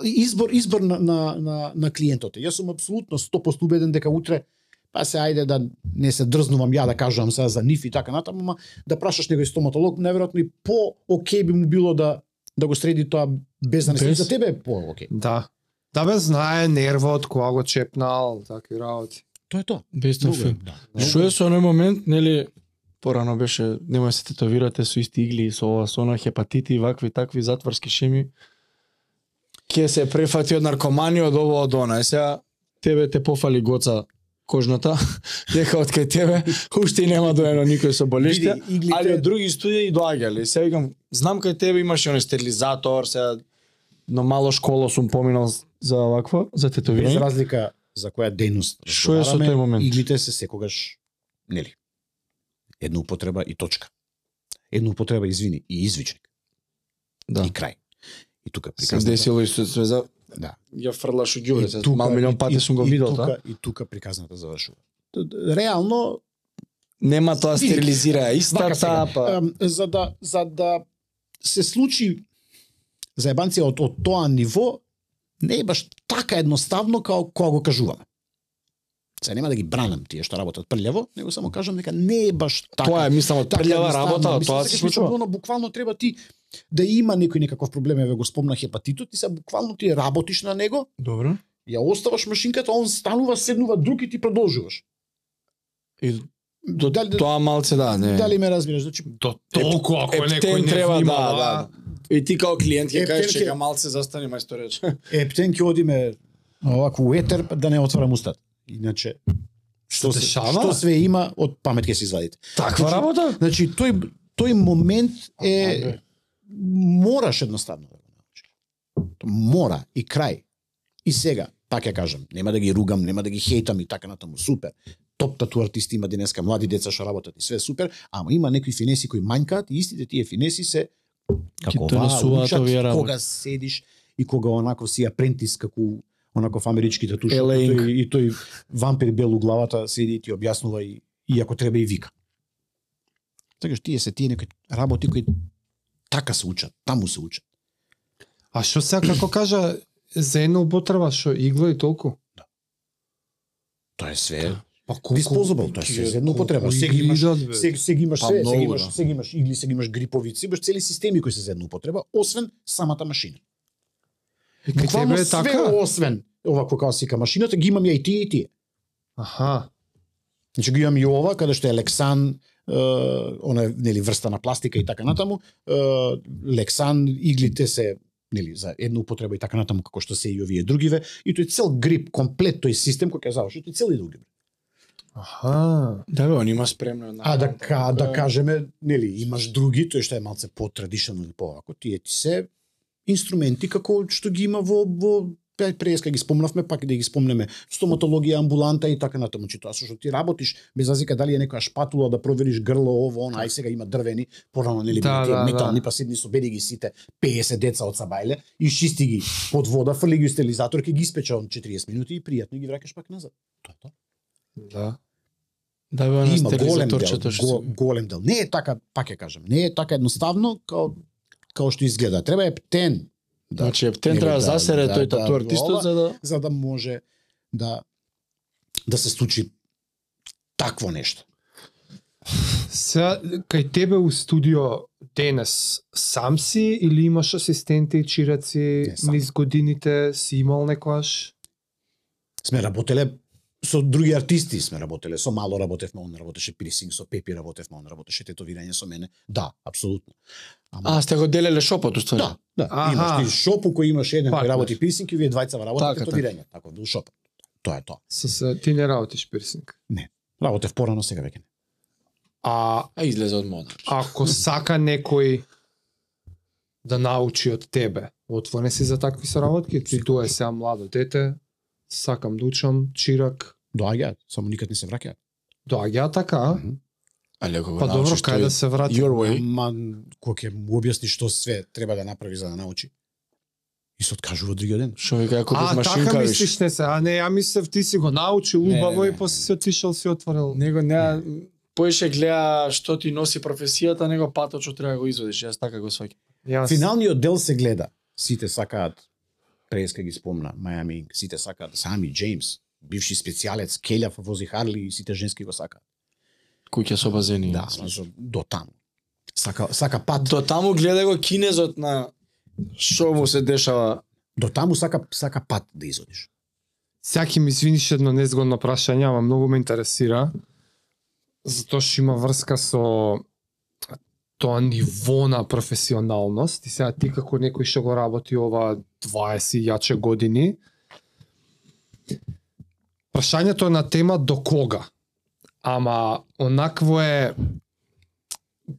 Избор избор на на на, на клиентот. Јас сум апсолутно 100% убеден дека утре па се ајде да не се дрзнувам ја да кажувам сега за нив и така натаму, ама да прашаш некој стоматолог, најверојатно и по окей би му било да да го среди тоа без анестезија. Без? За тебе е по окей. Да. Да бе знае нервот кога го чепнал, такви работи. Тоа е тоа. Без тофи. да. Што е со оној момент, нели, порано беше, немој да се тетовирате со исти игли, со ова, со она хепатити, вакви, такви затворски шеми. Ке се префати од наркоманија, од ово, од она. Е сега, тебе те пофали гоца кожната, дека од кај тебе уште нема доено никој со иглите- али од други студии и доаѓале. Сега викам, знам кај тебе имаш оној стерилизатор, сега но мало школа сум поминал за ваква, за Без тетовирање. разлика за која дејност Што е со тој момент? Иглите се секогаш нели. Една употреба и точка. Една употреба, извини, и извичник. Да. И крај. И тука Се приказната. десило и со свеза, Да. ја фрлаш од ѓубре, И се тука- мал милион и- пати и- сум го и видел тука, тоа. И тука приказната завршува. Реално Нема тоа стерилизира сега, па за да за да се случи заебанција од, од тоа ниво не е баш така едноставно како кога го кажуваме. Се нема да ги бранам тие што работат прљаво, него само кажам дека не е баш така. тоа е мислам од така прљава работа, Мислам, тоа се случува. Оно буквално треба ти да има некој некаков проблем, еве го спомна хепатитот, и се буквално ти работиш на него, Добро. ја оставаш машинката, он станува, седнува друг и ти продолжуваш. И до Дали, тоа малце да, не. дали ме разбираш? Значи, До толку ако Ептен некој не треба, да, да. И ти као клиент ќе кажеш чека малце застани мајстор рече. ептен ќе одиме овако у етер да не отварам устата. Иначе што Се се, што све има од памет ќе се извадите. Таква Значи, работа? Значи тој тој момент е мораш едноставно да го научиш. Мора и крај. И сега, пак ја кажам, нема да ги ругам, нема да ги хейтам и така натаму, супер. топ тату артисти има денеска, млади деца што работат и све супер, ама има некои финеси кои мањкаат и истите тие финеси се како работи. кога седиш и кога онако си апрентис како онаков амерички татушоп и Елеинг. тој, и тој вампир бел у главата седи и ти објаснува и, и ако треба и вика. Така што тие се тие некои работи кои така се учат, таму се учат. А што сега како кажа за една употреба што игла и толку? Тоа е све Па disposable, тоа е све за една употреба. Сега имаш Сега сега имаш Па, све, сега имаш да. сега имаш игли, сега имаш гриповици, имаш цели системи кои се за една употреба, освен самата машина. Буквално тебе е све така? освен ова која сика машината, ги имам ја и тие и тие. Аха. Значи ги имам и ова каде што е Лексан, е, она е нели врста на пластика и така натаму, е, Лексан иглите се нели за една употреба и така натаму како што се и овие другиве и тој цел грип, комплет тој систем кој ќе заврши, тој цел и други. Аха. Да, бе, он има спремно една. А да ка, да кажеме, нели, имаш други, тој што е малце по-традиционално или повако, тие ти се инструменти како што ги има во во преска ги спомнавме, пак да ги спомнеме, стоматологија, амбуланта и така натаму, че тоа со што ти работиш, без разлика дали е некоја шпатула да провериш грло, ово, она, ај сега има дрвени, порано нели Да, да, тие да, метални, да. па седни собери ги сите 50 деца од Сабајле, и чисти ги под вода, фрли ги стерилизатор, ќе ги испече он 40 минути и пријатно ги враќаш пак назад. Тоа тоа. Да. Да, бе, Има голем дел, го, голем дел. Не е така, пак ќе кажам, не е така едноставно као као што изгледа. Треба е птен. Да, Значи, ептен треба да засере да, тој да, тату артистот за да за да може да да се случи такво нешто. Сега, кај тебе у студио денес сам си или имаш асистенти и чираци низ годините си имал некојаш? Сме работеле со други артисти сме работеле, со Мало работевме, он работеше пирсинг, со Пепи работевме, он работеше тетовирање со мене. Да, апсолутно. Ама, А, сте го делеле шопот уствари. да, да. Аха. Имаш ти шопу кој имаш еден кој работи пирсинг и вие двајца работите Така, тетовирање. Така, бил шоп. Тоа е тоа. Со се, ти не работиш пирсинг. Работев порано, сега веќе не. А А излезе од мода. ако сака некој да научи од тебе, отворен си за такви соработки, ти тоа е сега младо дете, сакам да учам, чирак, Доаѓаат, само никад не се враќаат. доаѓа така, а? Али ако го Па добро, кај тој да се врати? Your way. Ма, кој ќе му објасни што све треба да направи за да научи. И се откажува другиот ден. Што вика ако А, без машинка така виш. мислиш не се, а не, ја мислев ти си го научил Не, убаво не, и не, после не. си отишол си отворил. Него не поише гледа што ти носи професијата, него патот што треба да го изводиш. Јас така го сваќам. Финалниот дел се гледа. Сите сакаат преска ги спомна, Мајами, сите сакаат сами Джеймс, бивши специјалец, Келјав вози Харли и сите женски го сакаат. Куќа со базени. Да, значи до таму. Сака сака пат. До таму гледа го кинезот на што му се дешава. До таму сака сака пат да изодиш. Сјаки ми извиниш едно незгодно прашање, ама многу ме интересира. Затоа што има врска со тоа ниво на професионалност. И сега ти како некој што го работи ова 20 јаче години, прашањето е на тема до кога. Ама онакво е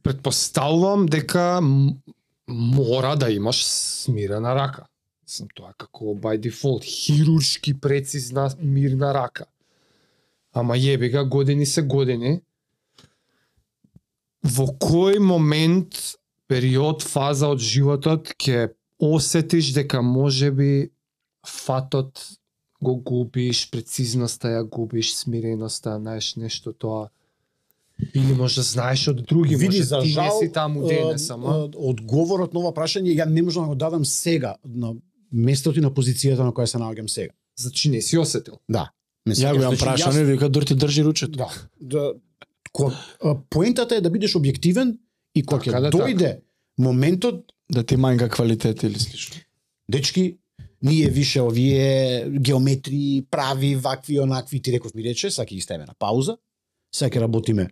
предпоставувам дека мора да имаш смирена рака. Сам тоа како by default хируршки прецизна мирна рака. Ама јеби га години се години. Во кој момент, период, фаза од животот ќе осетиш дека можеби фатот го губиш, прецизноста ја губиш, смиреноста, знаеш нешто тоа. Или може да знаеш од други, Види може за ти жал, не си таму денес, ама. а, одговорот на ова прашање ја не можам да го дадам сега на местото и на позицијата на која се наоѓам сега. Значи не си осетил. Да. Ме Ја го имам значи, прашање, вика дур ти држи ручето. Да. да ко, поентата е да бидеш објективен и кога Така ќе да, дојде моментот Да ти манјка квалитет или слично. дечки ние више овие геометри, прави, вакви, онакви, ти реков ми рече, ќе ги ставиме на пауза, ќе работиме.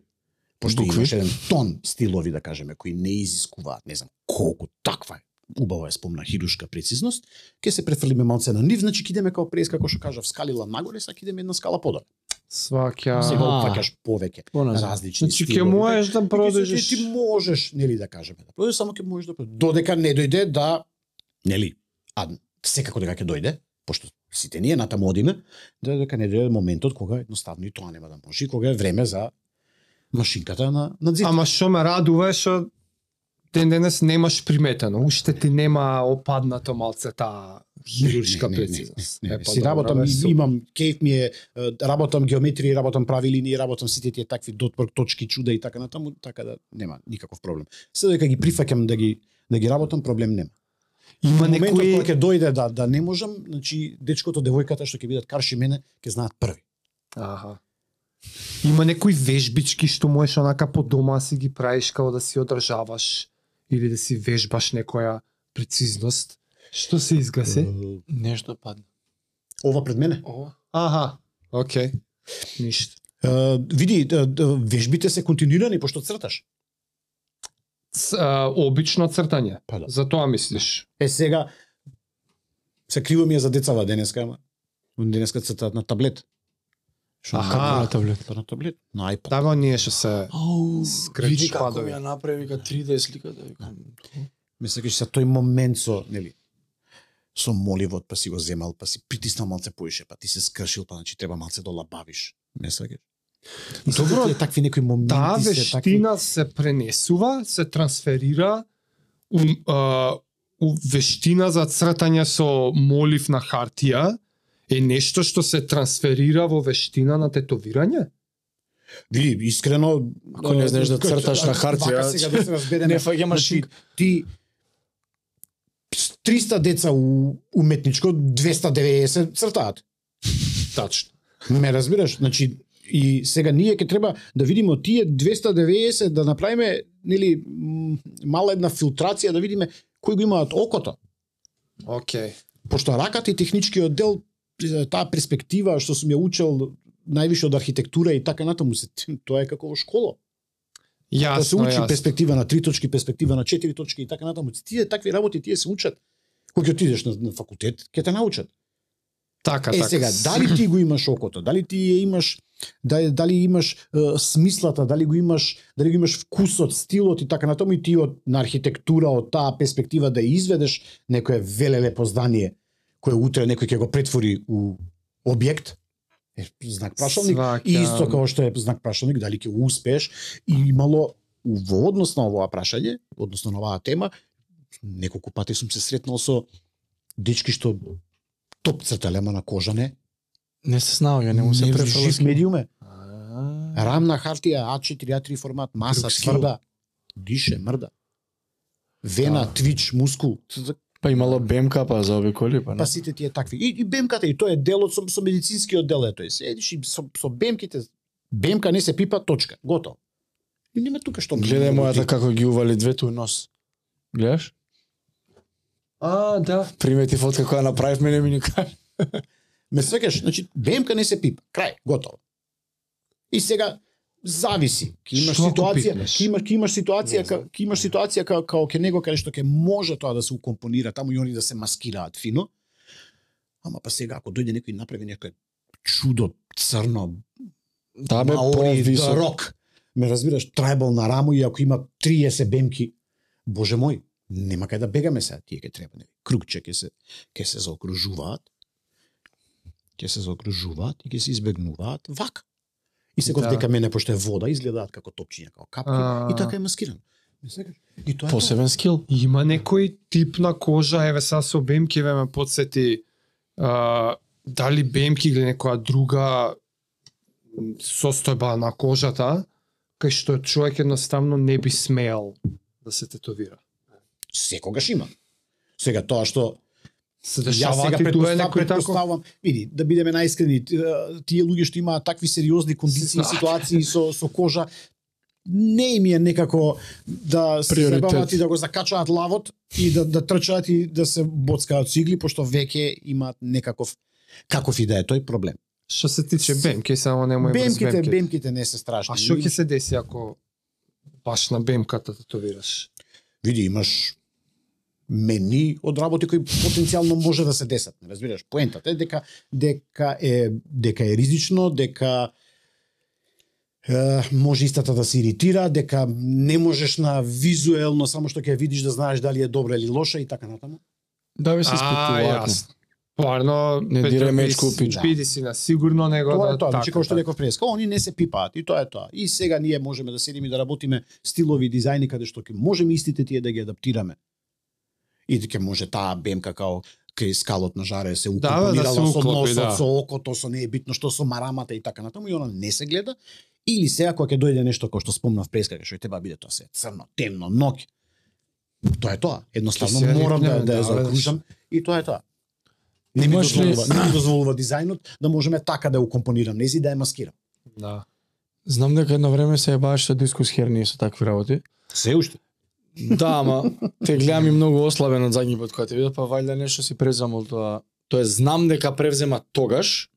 Пошто имаш еден тон стилови да кажеме кои не изискуваат, не знам колку таква е. Убаво е спомна хирушка прецизност, ќе се префрлиме малце на нив, значи ќе идеме како прес како што кажав скалила нагоре, ќе идеме една скала подоле. Сваќа. Сега опфаќаш повеќе различни Значи ќе можеш да продолжиш. ти можеш, нели да кажеме, да продолжиш, само ќе можеш да продолжиш. Додека не дојде да, нели, а секако дека ќе дојде, пошто сите ние натаму одиме, да дека не дојде моментот кога едноставно и тоа нема да може, и кога е време за машинката на на дзид. Ама што ме радува е што ден денес немаш приметено, уште ти нема опаднато малце таа хируршка Не, не, не, прецизност. Не, не, Е, не. па Си работам, супер. имам кејф ми е, работам геометрија, работам прави линии, работам сите тие такви дотпрк точки, чуда и така натаму, така да нема никаков проблем. Се дека ги прифаќам да ги да ги работам, проблем нема. Има некои кога ќе дојде да да не можам, значи дечкото, девојката што ќе бидат карши мене, ќе знаат први. Аха. Има некои вежбички што можеш онака по дома си ги правиш како да си одржаваш или да си вежбаш некоја прецизност. Што се изгаси? Е, Нешто падна. Ова пред мене. Ова? Аха. Океј. Ништо. Е, види, вежбите се континуирани пошто црташ. Ц, а, обично цртање. Па да. За тоа мислиш? Е сега се криво ми е за децава денеска, ама денеска цртаат на таблет. Што Аха. на таблет. Па на таблет, на iPad. Да, ние што се како падови. ми ја направи вика 3D сликата, викам. Ме сакаш се тој момент со, нели, со моливот, па си го земал, па си притиснал малце поише, па ти се скршил, па значи треба малце да лабавиш. Не сакаш? И Добро, тие такви некои моменти таа се такви. вештина се пренесува, се трансферира у, а, у вештина за цртање со молив на хартија е нешто што се трансферира во вештина на тетовирање? Види, искрено... Ако не знаеш да црташ на а, хартија, да. Не фаќаш Значи, ти 300 деца у уметничко, 290 цртаат. Тачно. Ме разбираш? Значи, и сега ние ќе треба да видиме тие 290 да направиме нели мала една филтрација да видиме кои го имаат окото. Океј. Пошто раката и техничкиот дел таа перспектива што сум ја учел највише од архитектура и така натаму се тоа е како во школа. да се Јасно, учи јасно. перспектива на три точки, перспектива на четири точки и така натаму. Тие такви работи тие се учат. Кога ќе отидеш на, на факултет, ќе те научат. Така, Е така. сега, дали ти го имаш окото, дали ти ја имаш дали, дали имаш е, смислата, дали го имаш, дали го имаш вкусот, стилот и така натаму и ти од на архитектура од таа перспектива да изведеш некое велелепо здание кое утре некој ќе го претвори у објект. Е, знак прашалник. Сваќам. И исто како што е знак прашалник, дали ќе успееш и имало во однос на овоа прашање, односно на оваа тема, неколку пати сум се сретнал со дечки што топ цртале, ама на кожа не. Не се снаоѓа, не му се префала. жив медиуме. Рамна хартија, А4, А3 формат, маса, тврда, дише, мрда. Вена, Да. твич, мускул. Па имало БМК па за овие коли, па не. Па сите тие такви. И, и бемката, и тоа е делот со, со медицинскиот дел, е тој. Седиш и со, со бемките, бемка не се пипа, точка, готово. И нема тука што... Гледај мојата како ги ували двете у нос. Гледаш? А, да. Примети фотка која направивме не ми ни кажа. Ме свекаш, значи бемка не се пипа, крај, готово. И сега зависи. Ке имаш Што ситуација, ке имаш, ке имаш ситуација, ка, ке имаш ситуација као, као ке него каде што ќе може тоа да се укомпонира таму и они да се маскираат фино. Ама па сега ако дојде некој и направи некој чудо црно, Да бе, по-висок. рок. Ме разбираш, трајбал на рамо и ако има 30 бемки, боже мој, нема кај да бегаме сега, тие ќе треба нели. Кругче ќе се ќе се заокружуваат. Ќе се заокружуваат и ќе се избегнуваат вака. И сега Да. дека мене пошто е вода изгледаат како топчиња, како капки А. и така е секаш? И тоа. Посебен скил. Има некој тип на кожа, еве сега со бемки ве ме подсети а, дали бемки или некоја друга состојба на кожата, кај што човек едноставно не би смеел да се тетовира. секогаш има. Сега тоа што Се дешава сега дуе предпостав, некој тако? види, да бидеме најискрени, тие луѓе што имаат такви сериозни кондиции ситуации со со кожа, не им е некако да се забават и да го закачаат лавот и да да трчаат и да се боцкаат со игли, пошто веќе имаат некаков каков и да е тој проблем. Што се тиче бемки, само немој Бемките, бемки. бемките не се страшни. А што ќе се деси ако баш на бемката тетовираш? Види, имаш мени од работи кои потенцијално може да се десат, не разбираш? Поентата е дека дека е дека е ризично, дека е, може истата да се иритира, дека не можеш на визуелно само што ќе видиш да знаеш дали е добра или лоша и така натаму. Да ви се А, испитуваат. јасно. Стварно, Не дире мечку пич. Биди си на сигурно него Тоа да е тоа, значи така, како што така. реков преска, они не се пипаат и тоа е тоа. И сега ние можеме да седиме и да работиме стилови дизајни каде што ќе можеме истите тие да ги адаптираме. И ќе може таа бемка као кај скалот на жаре се Да, да, да укомпонирала се со уклопи, носот, да. со окото, со не е битно што со марамата и така натаму и она не се гледа. Или сега кога ќе дојде нешто кој што спомнав преска, што треба да биде тоа се црно, темно, ноќ. Тоа е тоа. Едноставно се морам да, да ја да, заокружам и тоа е тоа. Не ми дозволува, не ми дозволува дизајнот да можеме така да ја укомпонирам, нези да ја маскирам. Да. Знам дека едно време се баш со дискус херни со такви работи. Се уште. Да, ама те гледам и многу ослабен од задњи пат кога те видов, па вајде нешто си преземал тоа. Тоа знам дека превзема тогаш,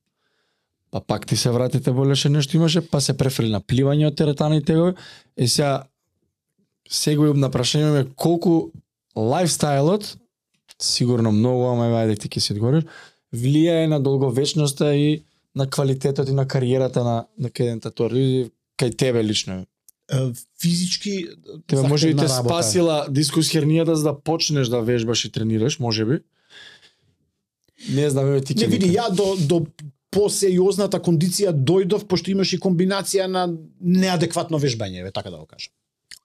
па пак ти се вратите болеше нешто имаше, па се префрли на пливање од теретана и тегови. Е сега сега на прашање ме колку лайфстайлот сигурно многу, ама вајде ти ќе си одговориш, влијае на долговечноста и на квалитетот и на кариерата на на кеден татуар кај тебе лично. Физички Тебе може и заhtевна те работа. спасила дискус хернијата за да почнеш да вежбаш и тренираш, може би. Не знам, еве ти Не види, ја до до посериозната кондиција дојдов пошто имаш и комбинација на неадекватно вежбање, ве така да го кажам.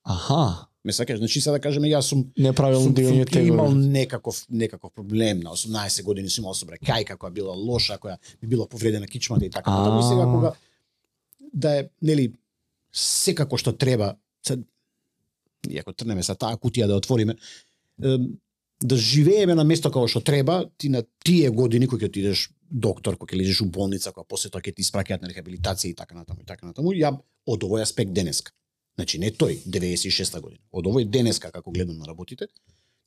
Аха, Ме сакаш, значи сега да кажеме јас сум неправилно дигање сум имал тегови. некаков некаков проблем на 18 години сум имал собрекајка која била лоша, која ми била повредена кичмата и така натаму. Сега кога да е, нели, секако што треба, се, иако трнеме са таа кутија да отвориме, да живееме на место како што треба, ти на тие години кои ќе отидеш доктор, кој ќе лежиш у болница, која после тоа ќе ти испраќаат на рехабилитација и така натаму и така натаму, ја од овој аспект денеска. Значи не тој 96 година. Од овој денеска како гледам на работите,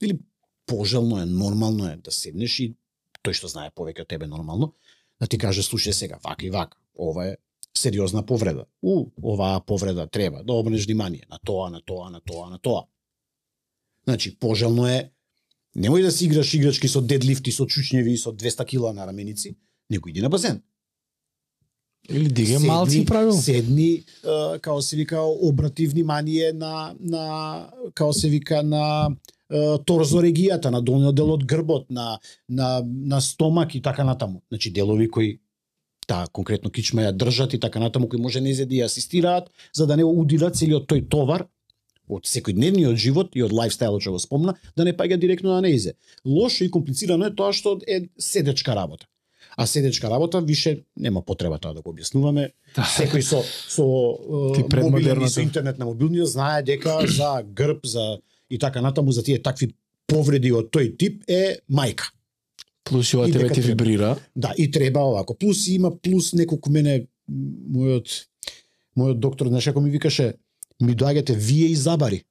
или пожелно е, нормално е да седнеш и тој што знае повеќе од тебе нормално, да ти каже слушај сега, вака и вака, ова е сериозна повреда. У, оваа повреда треба да обрнеш внимание на тоа, на тоа, на тоа, на тоа. Значи, пожелно е немој да си играш играчки со дедлифти, со чучњеви и со 200 кила на раменици, него иди на базен. Или диге малци правил. Седни, као се вика, обрати внимание на, на као се вика, на е, торзорегијата, на долниот дел од грбот, на, на, на стомак и така натаму. Значи, делови кои таа конкретно кичма ја држат и така натаму, кои може незе да ја асистираат, за да не удират целиот тој товар од секојдневниот живот и од лайфстайлот што го спомна, да не паѓа директно на неизе. Лошо и комплицирано е тоа што е седечка работа. А седечка работа више нема потреба тоа да го објаснуваме. Да. Секој со со мобилен со интернет на мобилниот знае дека за грб, за и така натаму за тие такви повреди од тој тип е мајка. Плюс и ова тебе ти вибрира. Да, и треба овако. Плюс има плюс неколку мене мојот мојот доктор знаеш како ми викаше ми доаѓате вие и забари.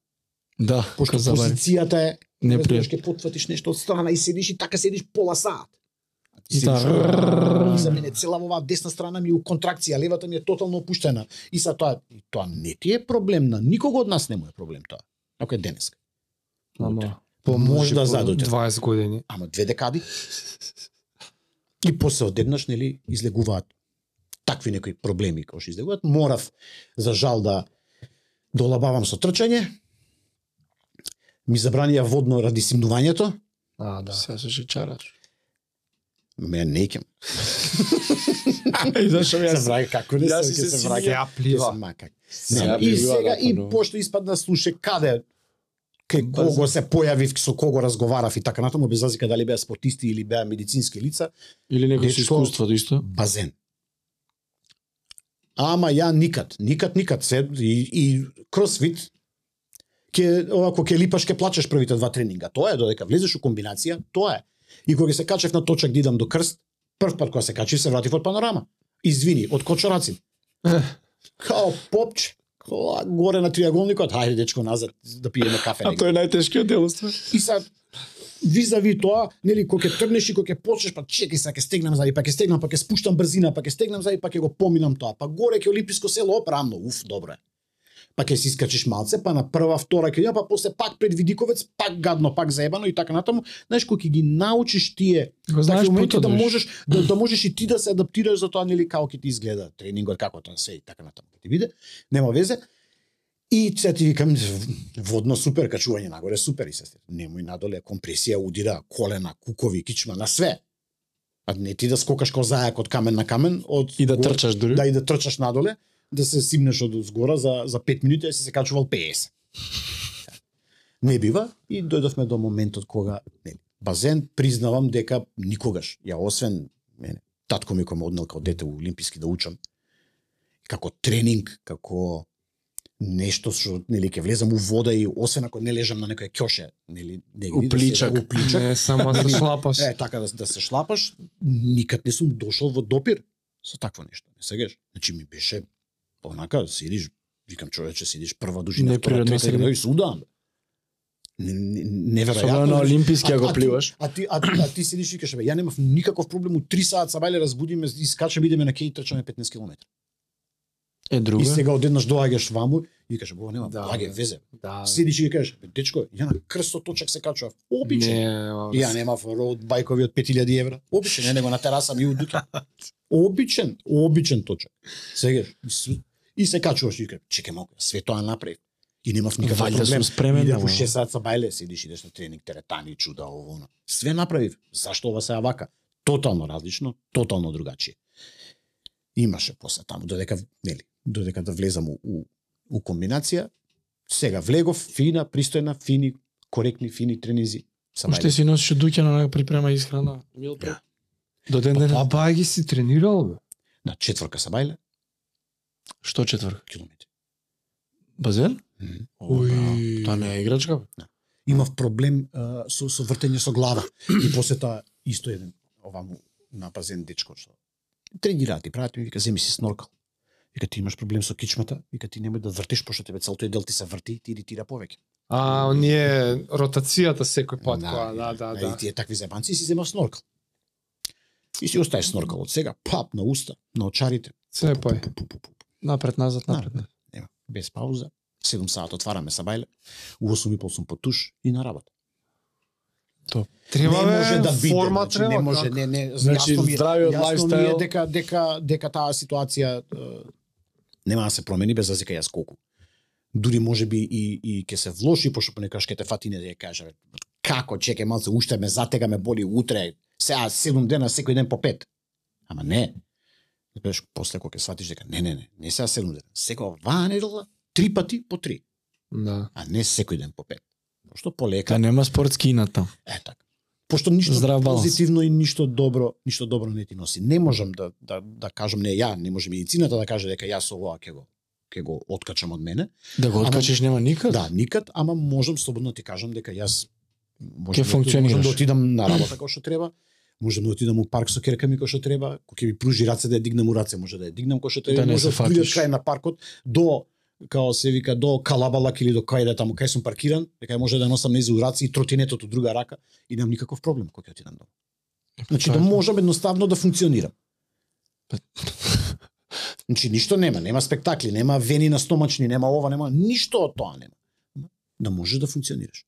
Да, Пошто позицијата е Не при. ќе потфатиш нешто од страна и седиш и така седиш пола сат. И Седиш, и за мене цела оваа десна страна ми е у контракција, левата ми е тотално опуштена. И са тоа, тоа не ти е проблем на никого од нас не му е проблем тоа. Ако е денеска. Ама, По може да по задоте. 20 години. Ама две декади. И после одеднаш, нели, излегуваат такви некои проблеми кои што излегуваат. Морав, за жал, да долабавам со трчање. Ми забранија водно ради симнувањето. А, да. Сега се шичараш. Ме не. И зашо Се враќа како не Јас се и се се враќа. Ја плива. Се Не, и сега и пошто испадна слуше каде кај База. кого се појавив, со кого разговарав и така натаму без разлика дали беа спортисти или беа медицински лица, Или некој со Дечко- искуството исто. базен. Ама ја никад, никад, никад се и, и кросфит ќе овако ќе липаш ќе плачеш првите два тренинга. Тоа е додека влезеш у комбинација, тоа е. И кога се качев на точак да идам до крст, прв пат кога се качив се вратив од панорама. Извини, од кочорацин. Као попче, горе на триаголникот, хајде дечко назад да пиеме кафе. А тоа е најтешкиот дел. И сад визави тоа, нели кога ќе тргнеш и кога ќе почнеш, па чекај сега ќе стегнам зади, па ќе стегнам, па ќе спуштам брзина, па ќе стегнам зади, па ќе го поминам тоа. Па горе ќе олимписко село, оп, рамно, уф, добро е. Па ќе си искачиш малце, па на прва, втора ќе па после пак пред Видиковец, пак гадно, пак заебано и така натаму. Знаеш кога ќе ги научиш тие Го знаеш моменти да можеш да, да можеш и ти да се адаптираш за тоа нели како ќе ти изгледа тренингот, како тоа се и така натаму. Ќе Ти биде, нема везе. И се ти викам водно супер, качување нагоре супер и се. Немој надоле компресија удира колена, кукови, кичма на све. А не ти да скокаш како зајак од камен на камен, од И да трчаш дури. Да и да трчаш надоле, да се симнеш од згора за за 5 минути и си се качувал 50. Не бива и дојдовме до моментот кога нели базен признавам дека никогаш ја освен мене татко ми кој ме однел како дете у олимписки да учам како тренинг, како нешто што нели ќе влезам у вода и освен ако не лежам на некоја ќоше, нели негде У да се- пличак. у пличак Не, само да се шлапаш. Е, така да, да се шлапаш, никад не сум дошол во допир со такво нешто. Не сегаш. Значи ми беше онака, седиш, викам човече, седиш прва дужина, втора, Неприродна трета, среда. и судам. Не- не- Неверојатно. На олимписки а- ако а ти- пливаш. А ти, а, а ти седиш и бе, ја немав никаков проблем, у 3 саат сабајле разбудиме и скачаме идеме на кеј и трчаме 15 км. Е друго. И сега одеднаш доаѓаш ваму и викаш, бога нема, Да, благе, везе. Да. Седиш и кажеш, дечко, ја на крсто точак се качував. Обичен. Не, Ја немав роуд бајкови од 5000 евра. Обичен, ја него на тераса ми удука. Обичен, обичен точак. Сега и и се качуваш и кажеш, чекај малку, све тоа направив. И немав никаков Валјда проблем. спремен, Идев ама. у 6 саат са бајле, седиш идеш на тренинг, теретани, чуда, ово, оно. Све направив. Зашто ова се вака? Тотално различно, тотално другачие. Имаше после таму, додека, нели, додека да влезам у, у, у комбинација, сега влегов, фина, пристојна, фини, коректни, фини тренизи. Уште си носиш дуќа на припрема исхрана. Мил Да. До ден Па денес. бај ги си тренирал, бе. На четврка са бајле, Што четврк? километри. Базен? О, браво. Тоа не е играчка. бе. Имав проблем а, со, со вртење со глава. И после тоа исто еден оваму на базен дечко што тренираат и прават ми вика земи си сноркал. Вика ти имаш проблем со кичмата, вика ти немој да вртиш пошто тебе целото дел ти се врти, ти иритира повеќе. А, оние ротацијата секој пат, која, да, да, И да. тие такви зебанци си земав сноркал. И си остаеш сноркал од сега, пап на уста, на очарите. Цепај. Напред назад, напред. Да, Нема, без пауза. 7 саат отвараме са бајле, у 8 и пол сум по туш и на работа. Треба не може да биде, форма значи, треба. не може, не, не, Значи, јасно ми здравиот јасно ми е дека дека дека таа ситуација е, нема да се промени без разлика јас колку. Дури може би и и ќе се влоши пошто понекогаш ќе те фати не да ја каже бе, како чекај малце уште ме затега ме боли утре сега 7 дена секој ден по пет. Ама не. Беш после кога ќе сватиш дека не не не, не сега 7 дена, секој оваа недела три пати по три, Да. а не секој ден по пет. Пошто полека Да нема спортски инат там. Е така. Пошто ништо Здрав баланс. позитивно и ништо добро, ништо добро не ти носи. Не можам да да да кажам не ја, не може медицината да каже дека јас ова ќе го ќе го откачам од мене. Да го Ама- откачиш нема никад. Да, никад, ама можам слободно ти кажам дека јас можам Ќе да, можам да отидам на работа како што треба, можам да отидам у парк со керка ми како што треба, кога ќе ми пружи раце да ја дигнам у раце, може да ја дигнам како што треба, Да може да фатиш. крај на паркот до као се вика до Калабалак или до кај да таму кај сум паркиран, дека може да носам низу раце и тротинетот од друга рака и немам никаков проблем кога ќе отидам дома. Значи тоа да можам едноставно да функционирам. Значи ништо нема, нема спектакли, нема вени на стомачни, нема ова, нема ништо од тоа нема. Да можеш да функционираш.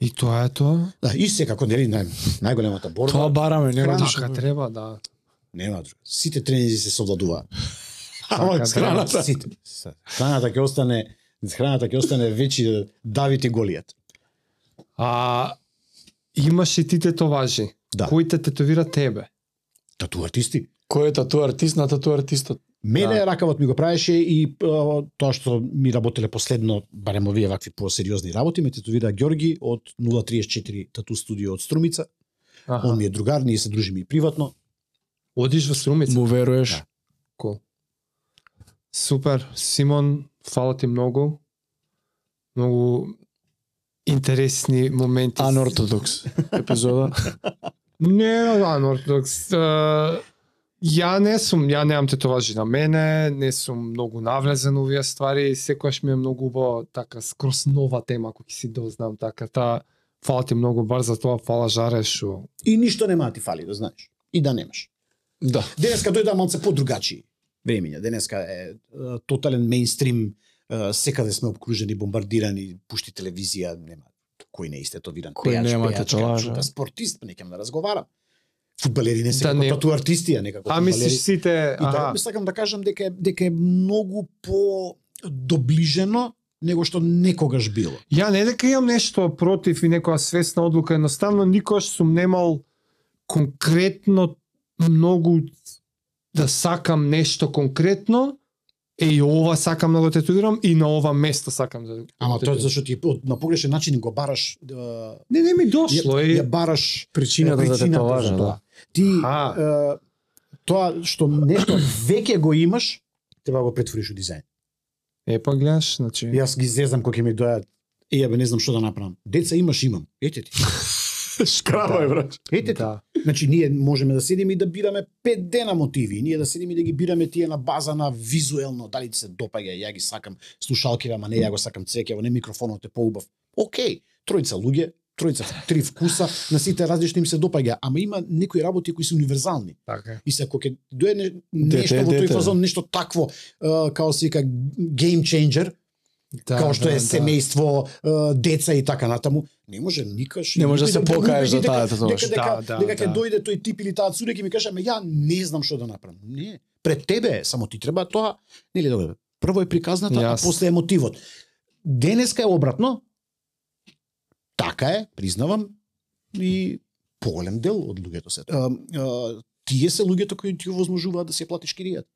И тоа е тоа. Да, и секако нели нај, најголемата борба. Тоа бараме, нема ништо. Така треба, да. Нема друго. Сите тренизи се совладуваат. Така Ама храната сите. Храната ќе остане храната ќе остане вечи Давид и Голијат. А имаш и ти тетоважи. Да. Кои те тетовира тебе? Тату артисти. Кој е тату артист на тату артистот? Мене Да. ракавот ми го правеше и а, тоа што ми работеле последно, барем овие вакви посериозни работи, ме тетовира Ѓорги од 034 тату студио од Струмица. Аха. Он ми е другар, ние се дружиме и приватно. Одиш во Струмица? Му веруваш? Да. Кул. Супер. Симон, фала ти многу. Многу интересни моменти. Анортодокс епизода. Не, анортодокс. Е, Ја не сум, ја немам тетоважи на мене, не сум многу навлезен у овие ствари, секогаш ми е многу убаво така скрос нова тема кој ќе си дознам така та фала ти многу бар за тоа, фала жаре што И ништо нема да ти фали, да знаеш. И да немаш. да. Денеска дојде малце подругачи времења. Денеска е, тотален мейнстрим, е, секаде сме обкружени, бомбардирани, пушти телевизија, нема кој не е истетовиран Кој пејач, нема пејачка, спортист, па не да разговарам. Фудбалери не се Да како тату артисти, а некако А мислиш сите, И аха, сакам да кажам дека е, дека е многу по доближено него што некогаш било. ја не дека имам нешто против и некоја свесна одлука, едноставно никош сум немал конкретно многу да сакам нешто конкретно, е и ова сакам да го тетуирам и на ова место сакам да Ама тоа тетуирам. зашто ти на погрешен начин го бараш да, Не, не ми дошло е. ја бараш Причината за да. тоа. Ти Аха. е, тоа што нешто веќе го имаш, треба да го претвориш у дизајн. Е, па гледаш, значи... Јас ги зезам кога ќе ми дојат Е, бе, не знам што да направам. Деца имаш, имам. Ете ти. Шкраба е, брат. Ете ти. Да. Значи, ние можеме да седиме и да бираме пет дена мотиви. Ние да седиме и да ги бираме тие на база на визуелно, дали ти се допаѓа, ја ги сакам слушалките, ама не ја го сакам цвеќе, не микрофонот е поубав. Океј, тројца луѓе, тројца три вкуса, на сите различни им се допаѓа, ама има некои работи кои се универзални. Така. е. И се кога ќе дое не, нешто Дете, во тој фазон, нешто такво, е, као се вика game changer, Да, као што да, е да. семејство, е, деца и така натаму, не може никаш. Не може да се покажеш за таа татуаж. Дека, дека, Да, да, дека ќе да. дојде тој тип или таа цуре ќе ми каже, ама ја не знам што да направам. Не, пред тебе е, само ти треба тоа, нели добре. Прво е приказната, а Јас. после е мотивот. Денеска е обратно. Така е, признавам, и поголем дел од луѓето се. А, а, тие се луѓето кои ти овозможуваат да се платиш киријата.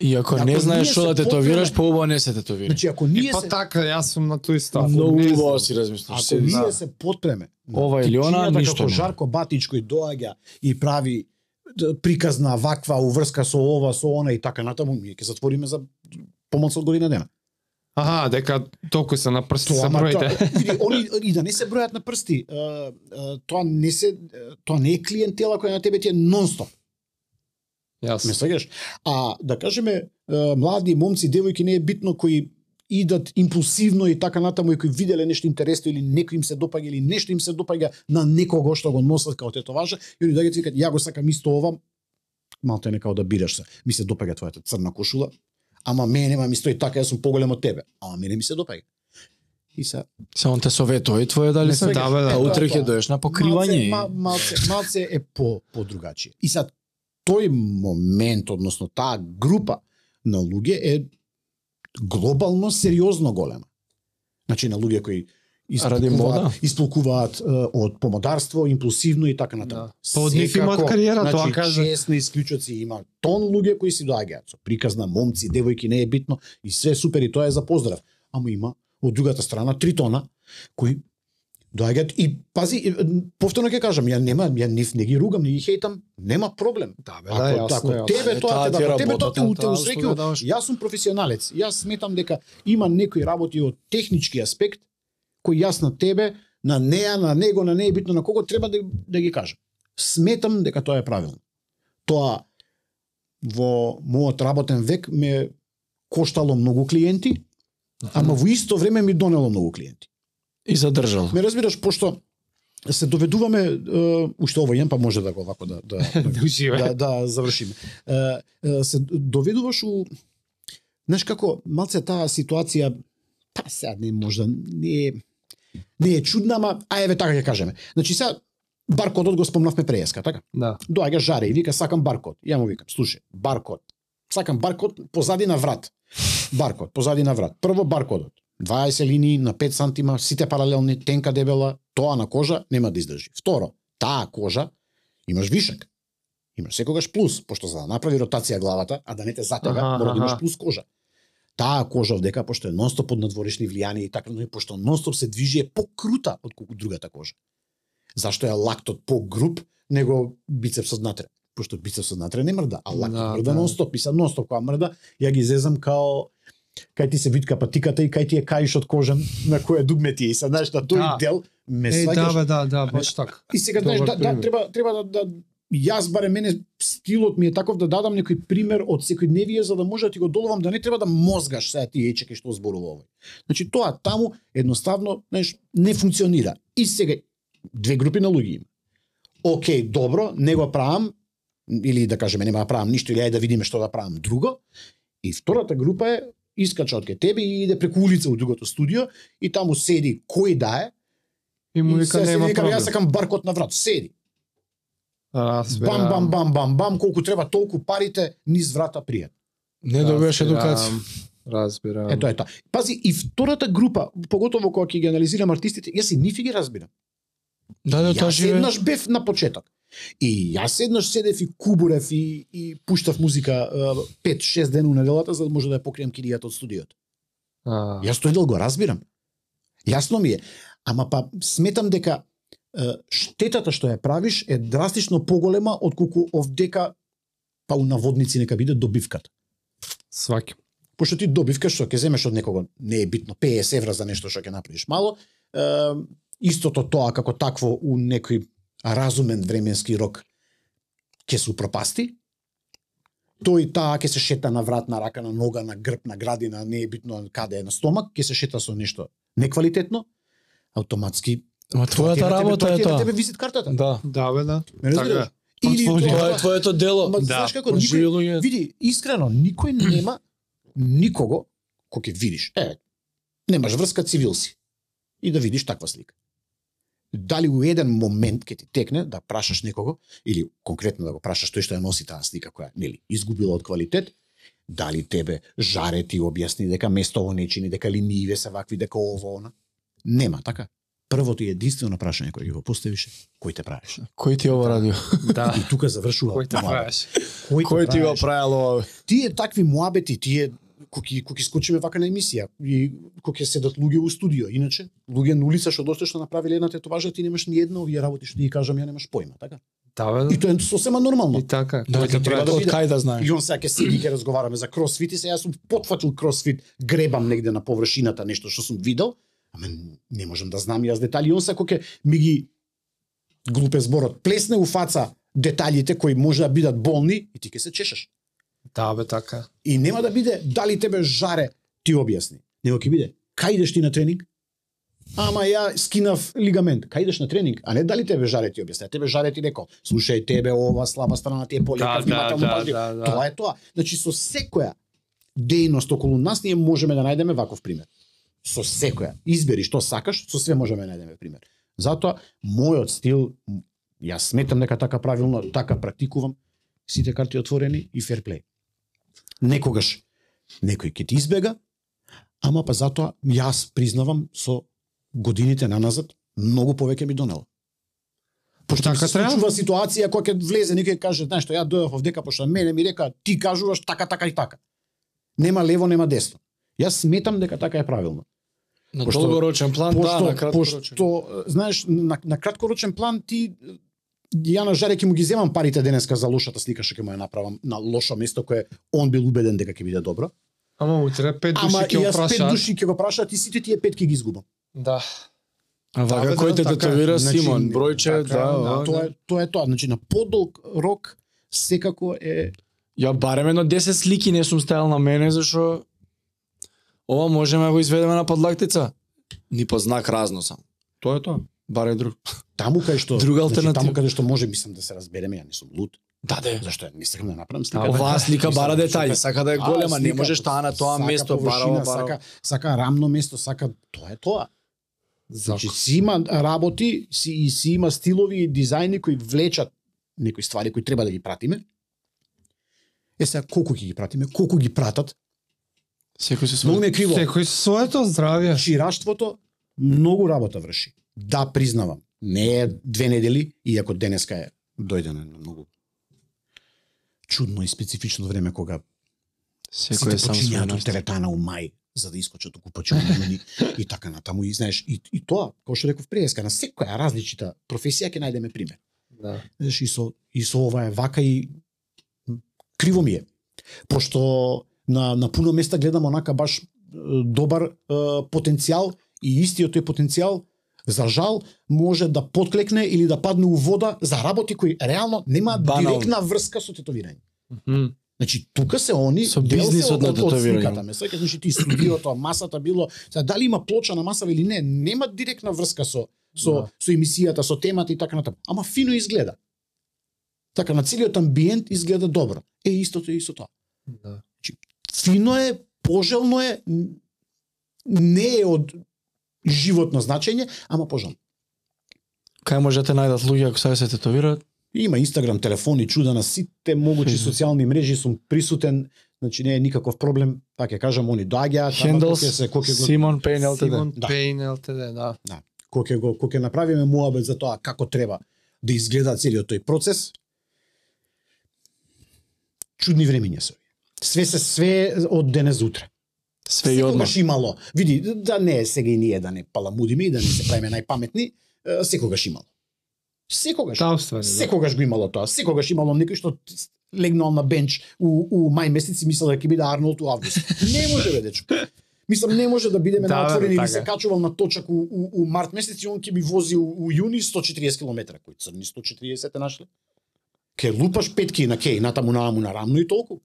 И ако Ако не знаеш што се да тетовираш, поубаво не се тетовира. Значи ако Е, ние па се така, јас сум на тој став. Многу Не убаво си размислиш. Ако Се- ние да. се потпреме Ова или она, ништо како. Жарко Батич кој доаѓа и прави приказна ваква уврска со ова, со она и така натаму, ние ќе затвориме за помалку од година дена. Аха, дека толку се на прсти се броите. тоа- види, они и да не се бројат на прсти, тоа не се тоа не е клиентела која на тебе ти е нонстоп. Ме Јас. сваѓаш? А да кажеме млади момци, девојки не е битно кои идат импулсивно и така натаму и кои виделе нешто интересно или некој им се допаѓа или нешто им се допаѓа на некого што го носат како тетоважа и они доаѓаат и викаат ја го сакам исто ова малте не као да бираш се ми се допаѓа твојата црна кошула ама мене нема ми стои така јас сум поголем од тебе ама мене ми се допаѓа и се Се он те советува и твоја дали се? Да, бе, да. Утре ќе доеш на покривање. Малце, ма, малце, малце е по по другачие. И сад тој момент, односно таа група на луѓе е глобално сериозно голема. Значи на луѓе кои исполкуваат, од помодарство, импулсивно и така натаму. Да. Па од нив имаат кариера, тоа значи, кажа. Честни исклучоци има тон луѓе кои си доаѓаат со приказна момци, девојки не е битно и све супер и тоа е за поздрав. Ама има од другата страна три тона кои доаѓаат и пази повторно ќе кажам, ја нема ја нив не ги ругам, не ги хейтам, нема проблем. Да, бе, Ако, да, јасно, ако јасно. тебе тоа те да, тебе тоа те, таа- те таа усреќува. услуга даваш. Јас сум професионалец. Јас сметам дека има некои работи од технички аспект кои јас на тебе, на неа, на него, на не е битно на кого треба да, да ги кажам. Сметам дека тоа е правилно. Тоа во мојот работен век ме коштало многу клиенти, ама во исто време ми донело многу клиенти. И задржал. Ме разбираш пошто се доведуваме е, уште овој ден па може да го вако да да Да да, да завршиме. Е, е, се доведуваш у знаеш како малце таа ситуација па сега не можда не е не е чудна, ама а еве така ќе кажеме. Значи сега баркодот го спомнавме преска, така? Да. Доаѓа жаре и вика сакам баркод. Ја му викам, слушај, баркод. Сакам баркод позади на врат. Баркод позади на врат. Прво баркодот. 20 линии на 5 сантима, сите паралелни, тенка дебела, тоа на кожа нема да издржи. Второ, таа кожа имаш вишак. Имаш секогаш плюс, пошто за да направи ротација главата, а да не те затега, Аха, мора да имаш плюс кожа. Таа кожа овдека, пошто е нонстоп под надворешни влијани и така, но и пошто нонстоп се движи е покрута од колку другата кожа. Зашто е лактот погруп него бицепсот натре? Пошто бицепсот натре не мрда, а лактот Да, мрда да. нонстоп. И са нонстоп кога мрда, ја ги зезам као кај ти се витка патиката и кај ти е каишот кожен на кој дугме ти е. И са знаеш на тој Да. дел ме Е, да, бе, да, да, баш така. И сега знаеш да, да треба треба да, да јас барем мене стилот ми е таков да дадам некој пример од секојдневие за да може да ти го доловам да не треба да мозгаш сега ти ечеке што зборува овој. Значи тоа таму едноставно, знаеш, не функционира. И сега две групи на луѓе има. Океј, добро, не го правам или да кажеме нема да правам ништо или ајде да видиме што да правам друго. И втората група е искача од ке тебе и иде преку улица у другото студио и таму седи кој да е И му вика се нема проблем. јас сакам баркот на врат, седи. Разбирам. Бам, бам, бам, бам, бам, колку треба толку парите низ врата пријат. Не добиваш Разбирам, едукација. Разбирам. Ето е тоа. Пази, и втората група, поготово кога ќе ги анализирам артистите, јас и нифи ги разбирам. Да, да, тоа Јас живе. еднаш бев на почеток. И јас еднаш седев и кубурев и, и пуштав музика 5-6 дена у неделата за да може да ја покрием киријата од студиото. А, Јас тој дел го разбирам. Јасно ми е. Ама па сметам дека штетата што ја правиш е драстично поголема отколку овдека па у наводници нека биде добивката. сваќам. Пошто ти добивка што ќе земеш од некого, не е битно 50 евра за нешто што ќе направиш мало, е, истото тоа како такво у некој разумен временски рок ќе се упропасти. Тој таа ќе се шета на врат, на рака, на нога, на грб, на градина, не е битно каде е на стомак, ќе се шета со нешто неквалитетно, автоматски Ма твојата работа тоа е тоа. тебе визит картата. Да. Да, бе, да. Ме разбираш? Така Или Портфолио. Тоа е твоето дело. Ма, Да, знаеш како никој види искрено никој нема никого кој ќе видиш. Е, немаш врска цивил си. И да видиш таква слика. Дали у еден момент ќе ти текне да прашаш некого или конкретно да го прашаш тој што ја носи таа слика која нели изгубила од квалитет, дали тебе жаре ти објасни дека место ово не чини, дека линииве се вакви, дека ово она. Нема, така? Првото и единствено прашање кое ги го поставише, кој те правиш? Кој ти ово радио? Да. И тука завршува. Кој те правиш? Кој, Кој ти го ова? тие такви муабети, тие кои кои скочиме вака на емисија и кои ќе седат луѓе у студио, иначе луѓе на улица што доста што направиле една тетоважа, ти немаш ни една овие работи што ти кажам, ја немаш појма, така? Да, бе, И да. тоа е сосема нормално. И така. Да, Кој те треба да од кај да знаеш? И он сега ќе седи ќе разговараме за кросфит и сега јас сум потфатил кросфит, гребам негде на површината нешто што сум видел, ама не можам да знам јас детали. И он сега ќе ми ги глупе зборот, плесне у фаца деталите кои може да бидат болни и ти ќе се чешеш. Да, бе, така. И нема да биде дали тебе жаре, ти објасни. Него ќе биде, кај идеш ти на тренинг? Ама ја скинав лигамент. Кај идеш на тренинг? А не дали тебе жаре ти објасни. А тебе жаре ти рекол, слушај тебе ова слаба страна ти е полека, Да, да, внимателно да, да, да. Тоа е тоа. Значи со секоја дејност околу нас ние можеме да најдеме ваков пример. Со секоја. Избери што сакаш, со све можеме да најдеме пример. Затоа мојот стил јас сметам дека така правилно, така практикувам, сите карти отворени и фер плей. Некогаш некој ќе ти избега, ама па затоа јас признавам со годините наназад многу повеќе ми донело. Пошто Така се случува ситуација која ќе влезе некој каже, знаеш што, ја дојдов овдека пошто мене ми река ти кажуваш така така и така. Нема лево, нема десно. Јас сметам дека така е правилно. На Пошто- долгорочен план, да, Пошто, на краткорочен. пошто знаеш, на, на краткорочен план ти ја на жаре ќе му ги земам парите денеска за лошата слика што ќе му ја направам на лошо место кое он бил убеден дека ќе биде добро. Ама утре пет души ќе го јас пет прашаат. души ќе го прашаат и сите тие пет ќе ги изгубам. Да. А вака Да, кој те така е. тетовира Значи, Симон, бројче, така, да, да, да, Тоа е тоа е тоа. Значи на подолг рок секако е Ја барем едно 10 слики не сум ставил на мене зашо ова можеме да го изведеме на подлактица. Ни по знак разно сам. Тоа е тоа. Баре друг. таму кај што Друга значи, алтернатива. таму каде што може мислам да се разбереме, ја не сум луд. Да, де. Зашто ја не сакам да направам Да, слика. Оваа слика Мислам, бара детали, ка- сака да е А, голема, не слика, можеш таа на тоа сака место бара, површина, бара. Сака, сака рамно место, сака тоа е тоа. Значи си има работи, си, и си има стилови и дизајни кои влечат некои ствари кои треба да ги пратиме. Е сега колку ќе ги пратиме, колку ги пратат, Секој се многу криво. Секој со своето здравје. Шираштвото многу работа врши. Да, признавам. Не е две недели, иако денеска е дојде на многу чудно и специфично време кога Секој е сам почињаат од теретана у мај за да искочат у купачови јуни и така натаму и знаеш и, и тоа, како што реков преска, на секоја различита професија ќе најдеме пример. Да. Знаеш, и со, и со ова е вака и криво ми е. Пошто на, на пуно места гледам онака баш добар е, потенцијал и истиот тој потенцијал за жал може да подклекне или да падне у вода за работи кои реално нема директна врска со тетовирање. Мгм. Значи тука се они Со бизнисот на од- од тетовирање. сликата, ме сеќаш, значи ти студиото, масата било, сега дали има плоча на маса или не, нема директна врска со со Да. со емисијата, со темата и така натаму. Ама фино изгледа. Така на целиот амбиент изгледа добро. Е истото е и со тоа. Да. Фино е, пожелно е, не е од животно значење, ама пожелно. Кај може да те најдат луѓе ако се тетовираат? Има Инстаграм, телефони, чуда на сите могучи социјални мрежи, сум присутен, значи не е никаков проблем, така ќе кажам, они доаѓаат, Хендлс, се кој ќе го Симон Пейн ЛТД. Симон Да. Пейн ЛТД, да. кој ќе го кој ќе направиме муабет за тоа како треба да изгледа целиот тој процес. Чудни времиња се. Све се све од денес утре. Све и одма. Секогаш имало. Види, да не е сега и ние да не паламудиме и да не се правиме најпаметни, е, секогаш имало. Секогаш. Да, уствари, да. Секогаш го имало тоа. Секогаш имало некој што легнал на бенч у, у мај месец и мислел дека ќе биде Арнолд у август. Не може бе дечко. Мислам не може да бидеме Да, на отворени или така се е. качувал на точак у, у, у март месец и он ќе ми вози у, у јуни 140 км. Кој црни 140 те нашле? Ке лупаш петки на кеј, натаму нааму на рамно и толку.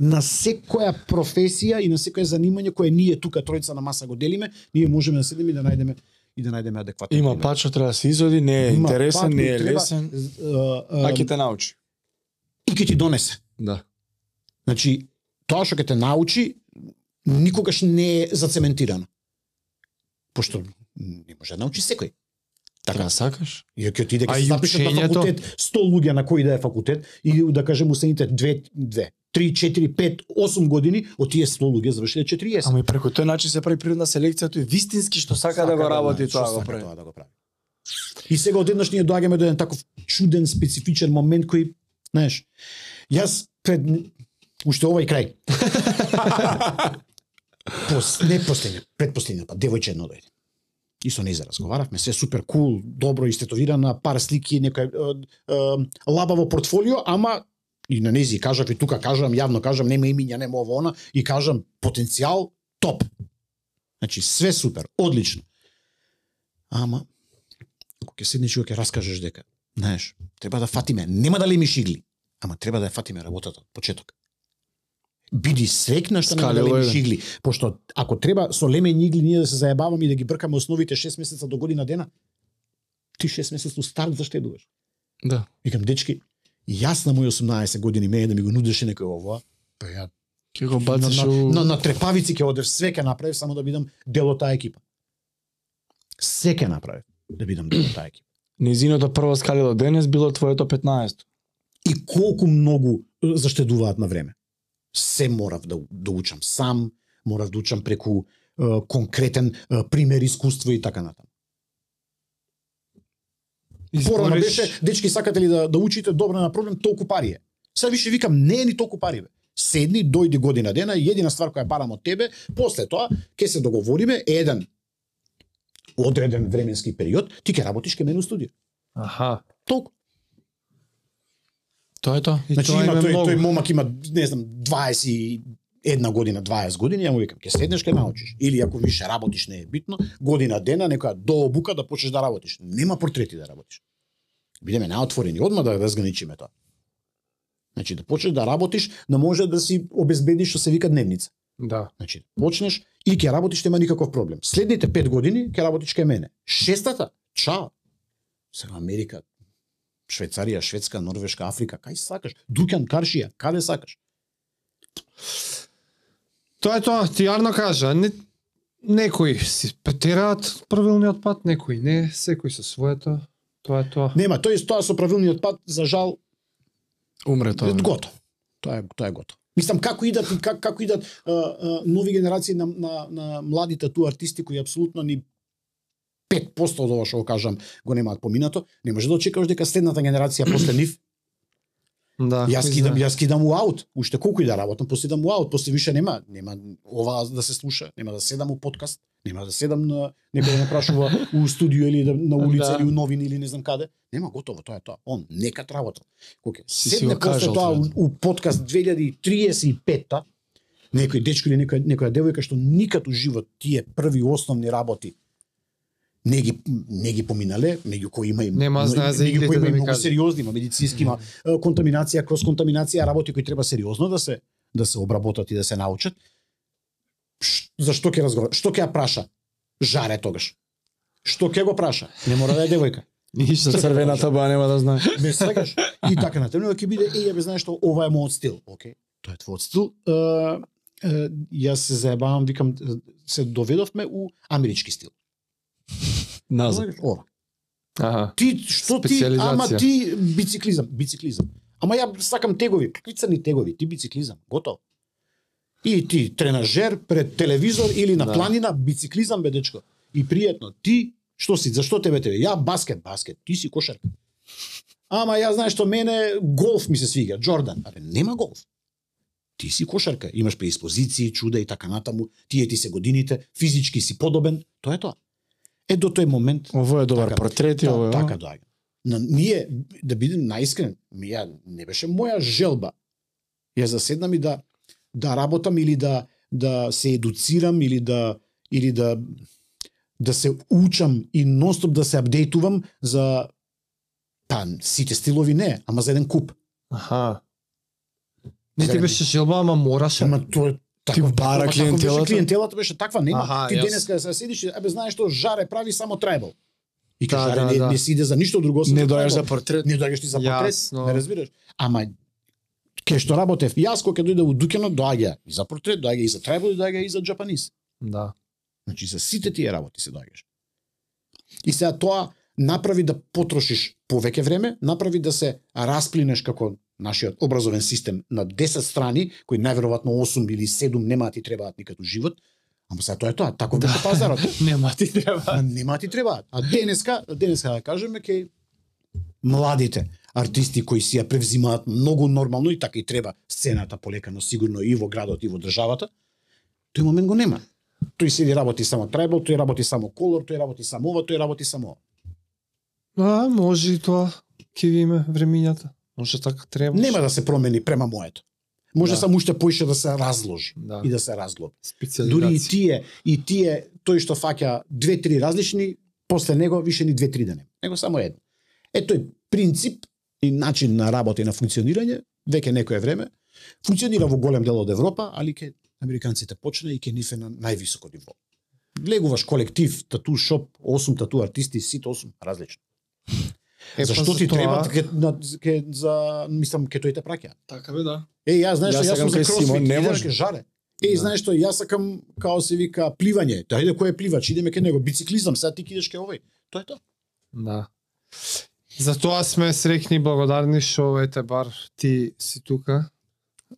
На секоја професија и на секоја занимање кое ние тука тројца на маса го делиме, ние можеме да седиме и да најдеме и да најдеме адекватен Има пат што треба да се изоди, не е Има интересен, пат не е лесен, а, ќе те научи. и ќе ти донесе. Да. Значи, тоа што ќе те научи, никогаш не е зацементирано. Пошто не може да научи секој. Така Така, сакаш? и ќе отиде А ќе запишат на факултет 100 луѓе на кој да е факултет и да кажем усените 2 2 3 4 5 8 години од тие 100 луѓе завршиле 40. Ама и преку тој начин се прави природна селекција, тој вистински што сака, да го работи знаеш, тоа го сака прави. Тоа да го прави. И сега одеднаш ние доаѓаме до еден таков чуден специфичен момент кој, знаеш, јас пред уште овај крај. Пос, не последниот, предпоследниот пат, девојче едно дојде. И со неја разговаравме, се супер кул, добро истетовирана, пар слики, некој лабаво портфолио, ама и на нези кажав и тука кажам, јавно кажам, нема имиња, нема ово она, и кажам потенцијал топ. Значи све супер, одлично. Ама кога ќе седнеш и ќе раскажеш дека, знаеш, треба да фатиме, нема да лемиш игли, ама треба да ја фатиме работата од почеток. Биди свекна што нема да лемиш игли, пошто ако треба со лемење игли ние да се заебаваме и да ги бркаме основите 6 месеца до година дена, ти 6 месеца старт заштедуваш. Да. Викам, дечки, јас на мои 18 години ме е да ми го нудеше некој ово, па ја Ќе го на, бациш на, у... на, на трепавици ќе одев, све ќе направив само да бидам дел од таа екипа. Се ќе направив да бидам дел од таа екипа. Низиното прво скалило денес било твоето 15. И колку многу заштедуваат на време. Се морав да, да учам сам, морав да учам преку е, конкретен е, пример, искуство и така натаму. Порано Избориш- беше, дечки сакате ли да, да учите добро на проблем, толку пари е. Сега више викам, не е ни толку пари бе. Седни, дојди година дена, едина ствар која барам од тебе, после тоа ќе се договориме еден одреден временски период, ти ќе работиш ке мене у студио. Аха. Толку. Тоа е тоа. И Значи тоа има тој многу. тој момак има не знам 21 година, 20 години, ја му викам, ќе седнеш ке научиш. Или ако више работиш не е битно, година дена некоја дообука да почнеш да работиш. Нема портрети да работиш. Бидеме наотворени, одма да разграничиме тоа. Значи да почнеш да работиш, да може да си обезбедиш што се вика дневница. Да. Значи почнеш и ќе работиш нема никаков проблем. Следните 5 години ќе работиш ке мене. Шестата, чао. Сега Америка, Швейцарија, Шведска, Норвешка, Африка, кај сакаш? Дукан, Каршија, каде сакаш? Тоа е тоа, ти Арно кажа, не, некои си петераат правилниот пат, некои не, секој со своето. Тоа е тоа. Нема, тој тоа со правилниот пат, за жал, Умре тоа. тоа. готово. Тоа е тоа е готово. Мислам како идат как, како идат а, а, нови генерации на, на, на младите ту артисти кои апсолутно ни 5% од ова што го кажам го немаат поминато, не може да очекуваш дека следната генерација после нив Да. Јас кидам, јас кидам у аут, уште колку и да работам, после идам у аут, после више нема, нема ова да се слуша, нема да седам у подкаст, нема да седам на некој да ме прашува у студио или да, на улица Да. или у новини или не знам каде. Нема готово, тоа е тоа. Он некад работа. Кога седне после тоа у, у подкаст 2035-та, некој дечко или некоја некоја девојка што никад у живот тие први основни работи не ги не ги поминале, меѓу кои има и Нема знае за меѓу кои има да многу сериозни, има медицински, има контаминација, кроз контаминација, работи кои треба сериозно да се да се обработат и да се научат. Ш- За што ќе разговара? Што ќе ја праша? Жаре тогаш. Што ќе го праша? Не мора да е девојка. Ништо црвената боја нема да знае. Ме свегаш? И така на темно ќе биде е, ја бе знаеш што ова е мојот стил. Океј, тоа е твојот стил. Е, е, јас се заебавам, викам се доведовме у амерички стил. Назад. Ова. Аха. Ти што ти, ама ти бициклизам, бициклизам. Ама ја сакам тегови, какви црни тегови, ти бициклизам, готово. И ти тренажер пред телевизор или на Да. планина, бициклизам бе дечко. И пријатно, ти Што си? Зашто тебе тебе? Ја баскет, баскет. Ти си кошарка. Ама ја знаеш што мене голф ми се свига, Джордан. Абе нема голф. Ти си кошарка, имаш преиспозиции, чуда и така натаму, тие ти се годините, физички си подобен, тоа е тоа. Е до тој момент Ово е добар Така, портрет и да, ово е. така доаѓа. На ние да бидем наискрен, ја не беше моја желба. Ја заседнам и да да работам или да да се едуцирам или да или да да се учам и нонстоп да се апдейтувам за па сите стилови не, ама за еден куп. Аха. Не ти беше желба, ама мораше. Ама тоа Ти бара таков беше клиентелата? клиентелата беше таква, нема. Аха, ти јас- денеска да се седиш, абе знаеш што жаре прави само трайбал. И Да, жаре да, не, да. не си иде за ништо друго Не доаѓаш за портрет. не доаѓаш ти за портрет, Јасно. не разбираш. Ама кај што работев, јас кога дојде у Дукено доаѓа и за портрет, доаѓа и за трибал, доаѓа и за джапанис. Да. Значи за сите тие работи се доаѓаш. И сега тоа направи да потрошиш повеќе време, направи да се расплинеш како нашиот образовен систем на 10 страни, кои најверојатно 8 или 7 нема да ти требаат никако живот. Ама сега тоа е тоа, таков беше пазарот. Нема ти треба. А нема ти требаат. А денеска, денеска да кажеме кај младите артисти кои си ја превзимаат многу нормално и така и треба сцената полека, но сигурно и во градот и во државата, тој момент го нема. Тој седи работи само трибал, тој работи само колор, тој работи само ова, тој работи само ова. А, може и тоа. Ке ви времињата. Може така треба. Нема да се промени према моето. Може Да. само уште поише да се разложи Да. и да се разглоби. Дури и тие, и тие, тој што фаќа две-три различни, после него више ни две-три да нема. Него само едно. Е тој принцип и начин на работа и на функционирање, веќе некое време, функционира во голем дел од Европа, али ке американците почна и ке нив е на највисоко ниво. Влегуваш колектив, тату шоп, 8 тату артисти, сите 8 различно. Е, па Зашто ти затоа- треба ке, на, ке, за мислам ке тој те праќа? Така бе, да. Е, јас знаеш Јас што јас сум за кросфит, не може. жаре. Е, Да. знаеш што, јас сакам као се вика пливање. Дајде кој е пливач, идеме ке него, бициклизам, сега ти ќе идеш ке овој. Тоа е тоа. Да. Затоа сме среќни и благодарни што ете бар ти си тука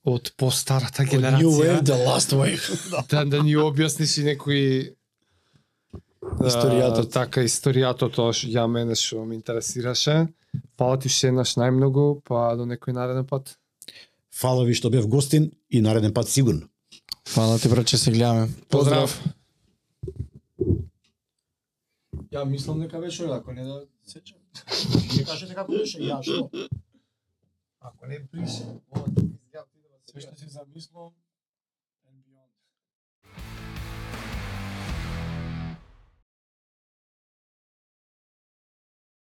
од постарата New генерација Wave, the last wave. да, да ни објасниш и некои Историјатот. А, така историјатот тоа што ја мене што ме интересираше. Фала ти уште еднаш најмногу, па до некој нареден пат. Фала ви што бев гостин и нареден пат сигурно. Фала ти брат, че се гледаме. Поздрав. Ја мислам дека беше ако не да сечам. Ќе кажете како беше, ја што? Ако не прише, Све што си замислам,